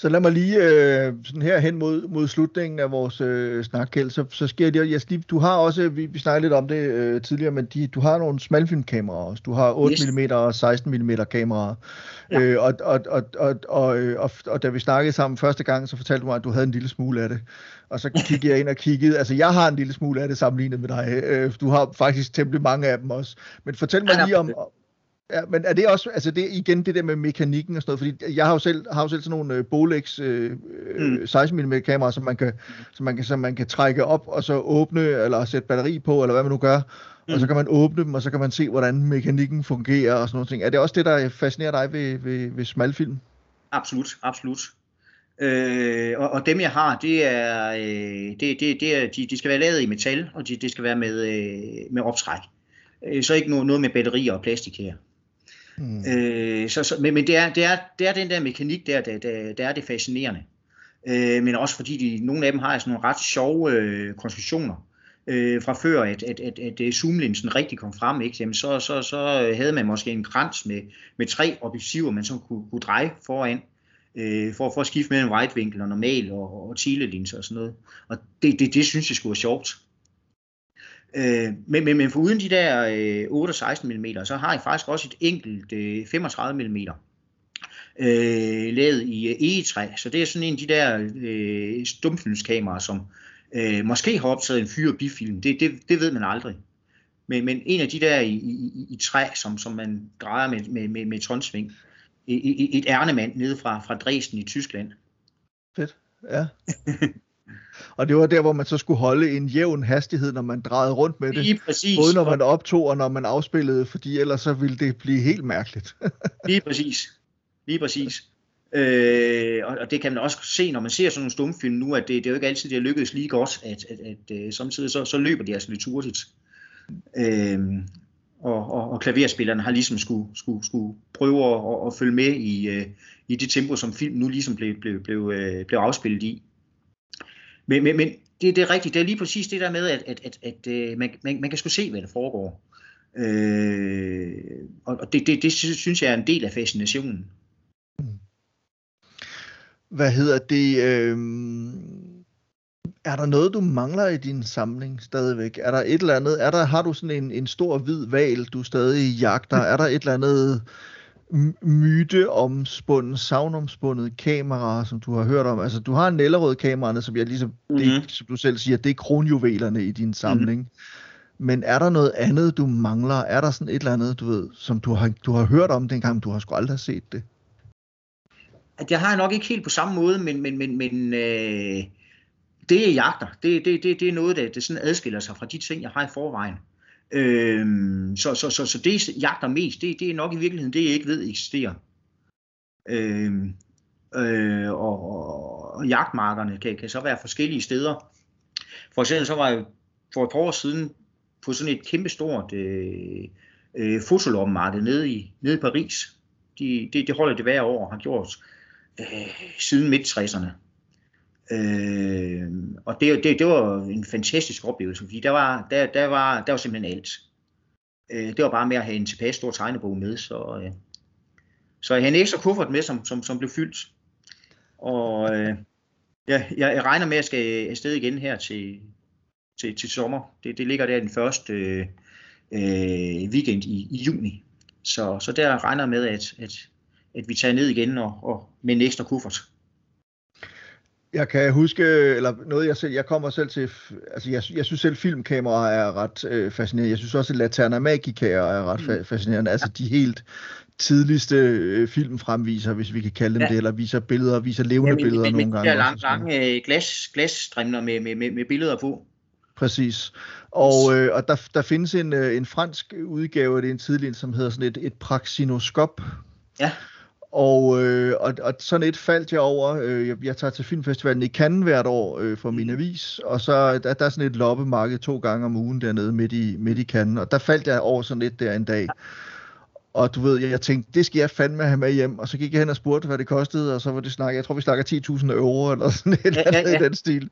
Så lad mig lige øh, sådan her hen mod, mod slutningen af vores øh, snak, Kjeld, så, så sker det, yes, du har også, vi, vi snakkede lidt om det øh, tidligere, men de, du har nogle smalfilmkameraer også. Du har 8 yes. mm og 16 mm kameraer. Ja. Øh, og, og, og, og, og, øh, og, og da vi snakkede sammen første gang, så fortalte du mig, at du havde en lille smule af det. Og så kiggede jeg ind og kiggede, altså jeg har en lille smule af det sammenlignet med dig. Øh, du har faktisk temmelig mange af dem også. Men fortæl mig lige om, Ja, men er det også, altså det igen det der med mekanikken og sådan noget, fordi jeg har jo selv, har jo selv sådan nogle uh, Bolex uh, mm. 16 mm kameraer, som man, kan, som, man kan, som man kan trække op og så åbne, eller sætte batteri på, eller hvad man nu gør, mm. og så mm. kan man åbne dem, og så kan man se, hvordan mekanikken fungerer og sådan noget ting. Er det også det, der fascinerer dig ved, ved, ved smalfilm? Absolut, absolut. Øh, og, og dem jeg har, det er, øh, det, det, det er de, de skal være lavet i metal, og de, det skal være med, øh, med optræk. Øh, så ikke noget, noget med batterier og plastik her. Mm. Øh, så, så, men men det, er, det, er, det er den der mekanik der, der, der, der er det fascinerende. Øh, men også fordi de, nogle af dem har sådan nogle ret sjove øh, konstruktioner. øh, fra før, at, at, at, at øh, zoomlinsen rigtig kom frem, ikke? Jamen, så, så, så havde man måske en krans med, med tre objektiver, man så kunne, kunne dreje foran, øh, for, for at skifte mellem wide-vinkel og normal og, og telelinser og sådan noget. Og det, det, det synes jeg skulle være sjovt. Øh, men, men, men for uden de der øh, 8 og 16 mm, så har jeg faktisk også et enkelt øh, 35 mm øh, lavet i øh, egetræ. Så det er sådan en af de der øh, stumfilmskameraer, som øh, måske har optaget en fyr- og bifilm. Det, det, det ved man aldrig. Men, men en af de der i, i, i træ, som, som man drejer med, med, med, med tonsving. Et, et ærnemand nede fra, fra Dresden i Tyskland. Fedt, ja. Og det var der, hvor man så skulle holde en jævn hastighed, når man drejede rundt med det. Lige præcis. Både når man optog og når man afspillede, fordi ellers så ville det blive helt mærkeligt. Lige præcis. Lige præcis. Øh, og, og det kan man også se, når man ser sådan nogle stumfilm nu, at det, det er jo ikke altid, det er lykkedes lige godt, at, at, at, at samtidig så, så løber de altså lidt hurtigt. Øh, og, og, og klaverspillerne har ligesom skulle, skulle, skulle prøve at, at følge med i, uh, i det tempo, som film nu ligesom blev, blev, blev, uh, blev afspillet i. Men, men, men det, det er rigtigt, det er lige præcis det der med, at, at, at, at øh, man, man, man kan sgu se, hvad der foregår. Øh, og det, det, det synes jeg er en del af fascinationen. Hvad hedder det? Øh, er der noget, du mangler i din samling stadigvæk? Er der et eller andet? Er der, har du sådan en, en stor hvid val, du stadig jagter? Er der et eller andet myte omspundet, savnomspundet kamera, som du har hørt om? Altså, du har en Nellerød kameraerne, som jeg ligesom, mm-hmm. det, mhm. som du selv siger, det er kronjuvelerne i din samling. Mm-hmm. Men er der noget andet, du mangler? Er der sådan et eller andet, du ved, som du har, du har hørt om dengang, du har sgu aldrig set det? Har jeg nok ikke helt på samme måde, men, men, men, men øh, det jeg jagter, det, det, det, det er noget, der det sådan adskiller sig fra de ting, jeg har i forvejen. Øh, så, så, så, så det, jeg jagter mest, det, det er nok i virkeligheden det, jeg ikke ved eksisterer. Øhm, øh, øh, og, og, og jagtmarkerne kan, kan så være forskellige steder. For eksempel så var jeg for et par år siden på sådan et kæmpestort øh, øh, fotolommarked nede i, nede i Paris. De, det, det holder det hver år og har gjort øh, siden midt-60'erne. Øh, og det, det, det var en fantastisk oplevelse, fordi der var, der, der var, der var simpelthen alt. Øh, det var bare med at have en tilpas stor tegnebog med, så, øh, så jeg havde en ekstra kuffert med, som, som, som blev fyldt. Og øh, jeg, jeg regner med, at jeg skal afsted igen her til, til, til sommer. Det, det ligger der den første øh, øh, weekend i, i juni. Så, så der regner jeg med, at, at, at vi tager ned igen og, og med en ekstra kuffert. Jeg kan huske, eller noget jeg selv, jeg kommer selv til, altså jeg, jeg synes selv filmkameraer er ret øh, fascinerende. Jeg synes også, at Laterna Magica er ret mm. fascinerende. Altså de helt tidligste øh, film fremviser, hvis vi kan kalde dem ja. det, eller viser billeder, viser levende ja, billeder men, nogle gange. Ja, lange, lange øh, glas, glasstrimler med, med, med, med billeder på. Præcis. Og, øh, og der, der findes en, øh, en fransk udgave af det en tidligere, som hedder sådan et, et praxinoskop. Ja. Og, øh, og, og sådan et faldt jeg over. Øh, jeg, jeg tager til filmfestivalen i Cannes hvert år øh, for min avis, og så der, der er sådan et loppemarked to gange om ugen dernede midt i, midt i Cannes, og der faldt jeg over sådan et der en dag. Og du ved, jeg, jeg tænkte, det skal jeg fandme have med hjem, og så gik jeg hen og spurgte, hvad det kostede, og så var det snak, jeg tror vi snakker 10.000 euro, eller sådan et ja, eller andet ja, ja. i den stil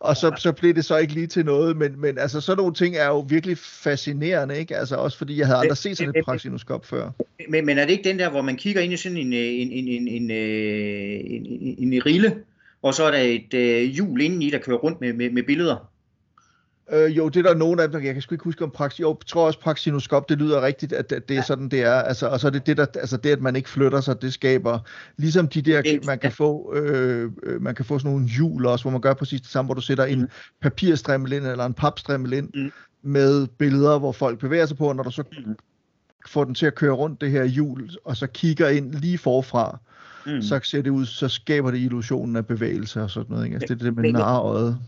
og så, så blev det så ikke lige til noget, men, men altså sådan nogle ting er jo virkelig fascinerende, ikke? Altså også fordi jeg havde aldrig set sådan et praxinoskop før. Men, men er det ikke den der, hvor man kigger ind i sådan en, øh, en, en, en, øh, en, en, en, en rille, og så er der et øh, hjul indeni, der kører rundt med, med, med billeder? Øh, jo, det er der nogen af dem, jeg kan sgu ikke huske om praxi. Jo, jeg tror også praxinoskop, det lyder rigtigt, at det, det er ja. sådan, det er. Altså, og så er det det, der, altså det, at man ikke flytter sig, det skaber, ligesom de der, man kan få, øh, øh, man kan få sådan nogle hjul også, hvor man gør præcis det samme, hvor du sætter en mm. papirstrimmel ind, eller en papstrimmel ind, mm. med billeder, hvor folk bevæger sig på, og når du så mm. får den til at køre rundt det her hjul, og så kigger ind lige forfra, mm. så ser det ud, så skaber det illusionen af bevægelse og sådan noget. Ikke? Altså, det er det med narøjet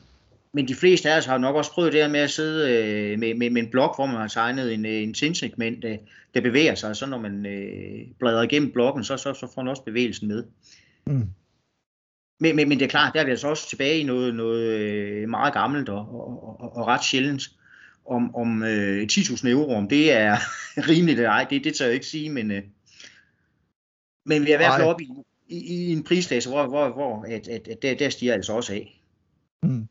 men de fleste af os har nok også prøvet det her med at sidde øh, med, med, med en blok, hvor man har tegnet en, øh, en tindsegment, der, der bevæger sig, og så når man øh, bladrer igennem blokken, så, så, så får man også bevægelsen med. Mm. Men, men, men det er klart, der er vi altså også tilbage i noget, noget øh, meget gammelt og, og, og, og ret sjældent. Om, om øh, 10.000 euro, om det er rimeligt eller ej, det, det tør jeg ikke sige, men, øh, men vi er i hvert fald oppe i, i, i en prisklasse, hvor, hvor, hvor at, at, at der, der stiger altså også af. Mm.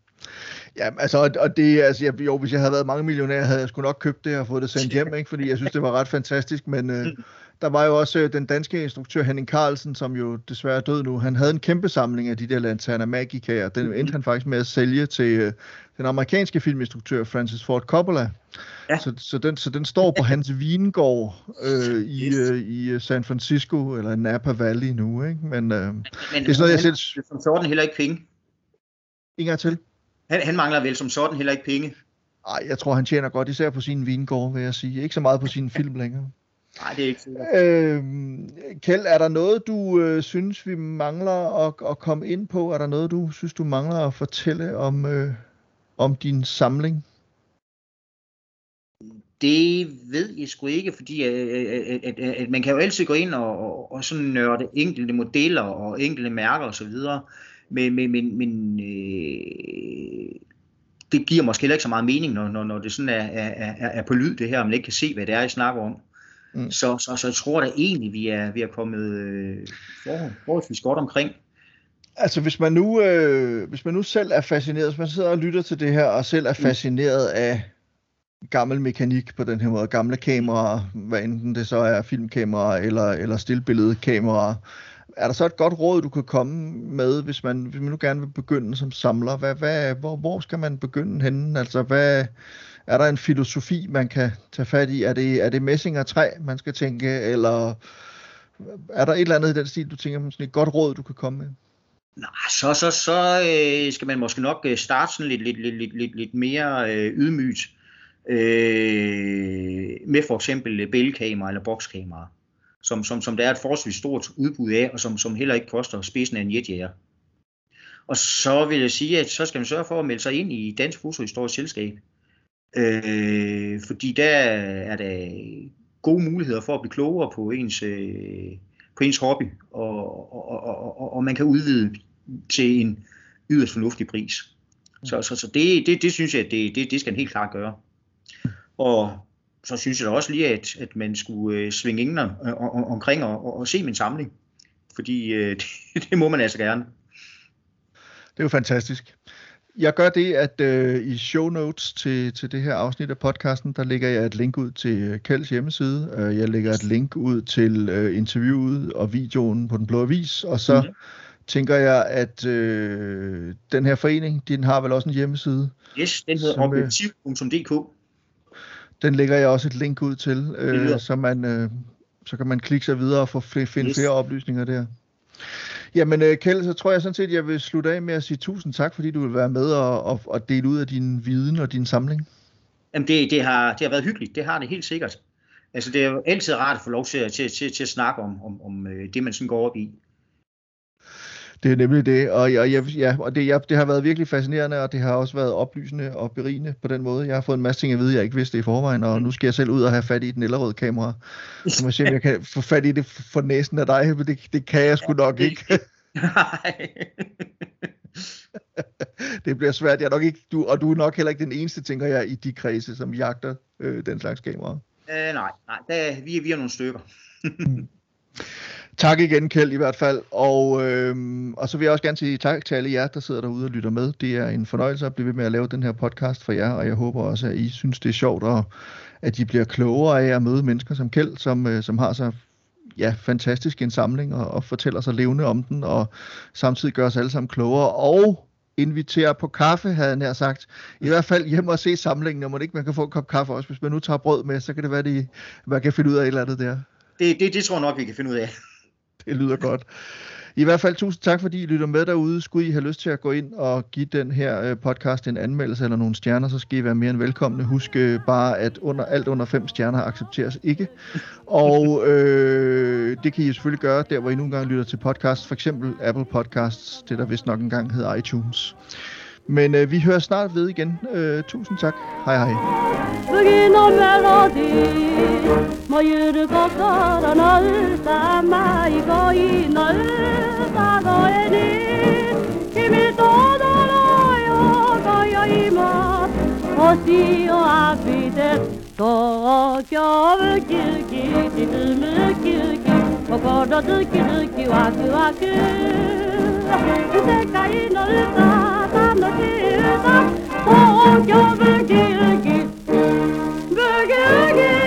Ja, altså, og, og det, altså, jeg, jo, hvis jeg havde været mange millionærer, havde jeg sgu nok købt det og fået det sendt hjem, ikke? fordi jeg synes, det var ret fantastisk, men øh, der var jo også øh, den danske instruktør Henning Carlsen, som jo desværre er død nu. Han havde en kæmpe samling af de der Lantana Magica, og den endte han faktisk med at sælge til øh, den amerikanske filminstruktør Francis Ford Coppola. Ja. Så, så, den, så den står på hans vingård øh, i, yes. øh, i øh, San Francisco, eller Napa Valley nu, ikke? Men, øh, Men det er sådan noget, jeg selv... Som sådan heller ikke penge. En gang til. Han, han mangler vel som sådan heller ikke penge. Nej, jeg tror, han tjener godt, især på sin vingård, vil jeg sige. Ikke så meget på sin film længere. Nej, det er ikke sikkert. Øh, Kjeld, er der noget, du øh, synes, vi mangler at, at komme ind på? Er der noget, du synes, du mangler at fortælle om, øh, om din samling? Det ved jeg sgu ikke, fordi at, at, at, at man kan jo altid gå ind og, og, og sådan nørde enkelte modeller og enkelte mærker osv., men, men, men, men øh, det giver måske heller ikke så meget mening, når, når, når det sådan er, er, er, er på lyd det her, og man ikke kan se, hvad det er, I snakker om. Mm. Så, så, så jeg tror da egentlig, vi er, vi er kommet øh, forholdsvis godt omkring. Altså hvis man, nu, øh, hvis man nu selv er fascineret, hvis man sidder og lytter til det her, og selv er mm. fascineret af gammel mekanik på den her måde, gamle kameraer, hvad enten det så er filmkameraer eller, eller stillbilledkameraer, er der så et godt råd, du kan komme med, hvis man, hvis man nu gerne vil begynde som samler? Hvad, hvad, hvor, hvor skal man begynde henne? Altså, hvad, er der en filosofi, man kan tage fat i? Er det, er det messing og træ, man skal tænke? Eller er der et eller andet i den stil, du tænker, hmm, sådan et godt råd, du kan komme med? Nej, så, så, så øh, skal man måske nok øh, starte sådan lidt, lidt, lidt, lidt, lidt, lidt mere øh, ydmygt øh, med for eksempel øh, billedkamera eller bokskamera som, som, som der er et forholdsvis stort udbud af, og som, som heller ikke koster spidsen af en jetjæger. Og så vil jeg sige, at så skal man sørge for at melde sig ind i Dansk Fotohistorisk Selskab. Øh, fordi der er der gode muligheder for at blive klogere på ens, øh, på ens hobby, og, og, og, og, og man kan udvide til en yderst fornuftig pris. Så, så, så det, det, det synes jeg, det, det, det skal man helt klart gøre. Og så synes jeg da også lige, at, at man skulle øh, svinge ingen øh, omkring og, og, og se min samling. Fordi øh, det, det må man altså gerne. Det er jo fantastisk. Jeg gør det, at øh, i show notes til, til det her afsnit af podcasten, der lægger jeg et link ud til øh, Kjelds hjemmeside. Øh, jeg lægger et link ud til øh, interviewet og videoen på Den Blå Avis, og så mm-hmm. tænker jeg, at øh, den her forening, den har vel også en hjemmeside? Yes, den hedder objektiv.dk. Den lægger jeg også et link ud til, øh, så, man, øh, så kan man klikke sig videre og få flere, finde yes. flere oplysninger der. Jamen øh, Kjeld, så tror jeg sådan set, at jeg vil slutte af med at sige tusind tak, fordi du vil være med og, og, og dele ud af din viden og din samling. Jamen det, det, har, det har været hyggeligt, det har det helt sikkert. Altså det er jo altid rart at få lov til, til, til, til at snakke om, om, om øh, det, man sådan går op i. Det er nemlig det, og, og, jeg, ja, og det, ja, det har været virkelig fascinerende, og det har også været oplysende og berigende på den måde. Jeg har fået en masse ting at vide, jeg ikke vidste i forvejen, og nu skal jeg selv ud og have fat i den ellerøde kamera. Så må jeg se, om jeg kan få fat i det for næsen af dig, men det, det kan jeg sgu nok ikke. Nej. det bliver svært. Jeg er nok ikke, du, og du er nok heller ikke den eneste, tænker jeg, i de kredse, som jagter øh, den slags kamera. Øh, nej, nej der, vi, vi er nogle stykker. Tak igen, Kjeld, i hvert fald. Og, øh, og så vil jeg også gerne sige tak til alle jer, der sidder derude og lytter med. Det er en fornøjelse at blive ved med at lave den her podcast for jer, og jeg håber også, at I synes, det er sjovt, og at I bliver klogere af at møde mennesker som Kjeld, som, øh, som har så ja, fantastisk en samling, og, og fortæller sig levende om den, og samtidig gør os alle sammen klogere, og inviterer på kaffe, havde jeg nær sagt. I hvert fald hjem og se samlingen, og man ikke man kan få en kop kaffe også. Hvis man nu tager brød med, så kan det være, at man kan finde ud af et eller andet der. Det, det, det tror jeg nok, vi kan finde ud af. det lyder godt. I hvert fald tusind tak, fordi I lytter med derude. Skulle I have lyst til at gå ind og give den her øh, podcast en anmeldelse eller nogle stjerner, så skal I være mere end velkomne. Husk øh, bare, at under, alt under fem stjerner accepteres ikke. Og øh, det kan I selvfølgelig gøre, der hvor I nogle gange lytter til podcast. For eksempel Apple Podcasts, det der vist nok engang hedder iTunes. Men øh, vi hører snart ved igen. Øh, tusind tak. Hej hej. Begynder melodi, må jøde gå godt og noget, der er mig i går i noget, der går jeg ned. I mit ånder, og går jeg i mig, og siger arbejdet, Doğru kâvı kirki, didimi kirki, Kokoda dıki dıki vakı vakı, Sekayın olsa da, Gammelhuset och jag vill gilgit, vill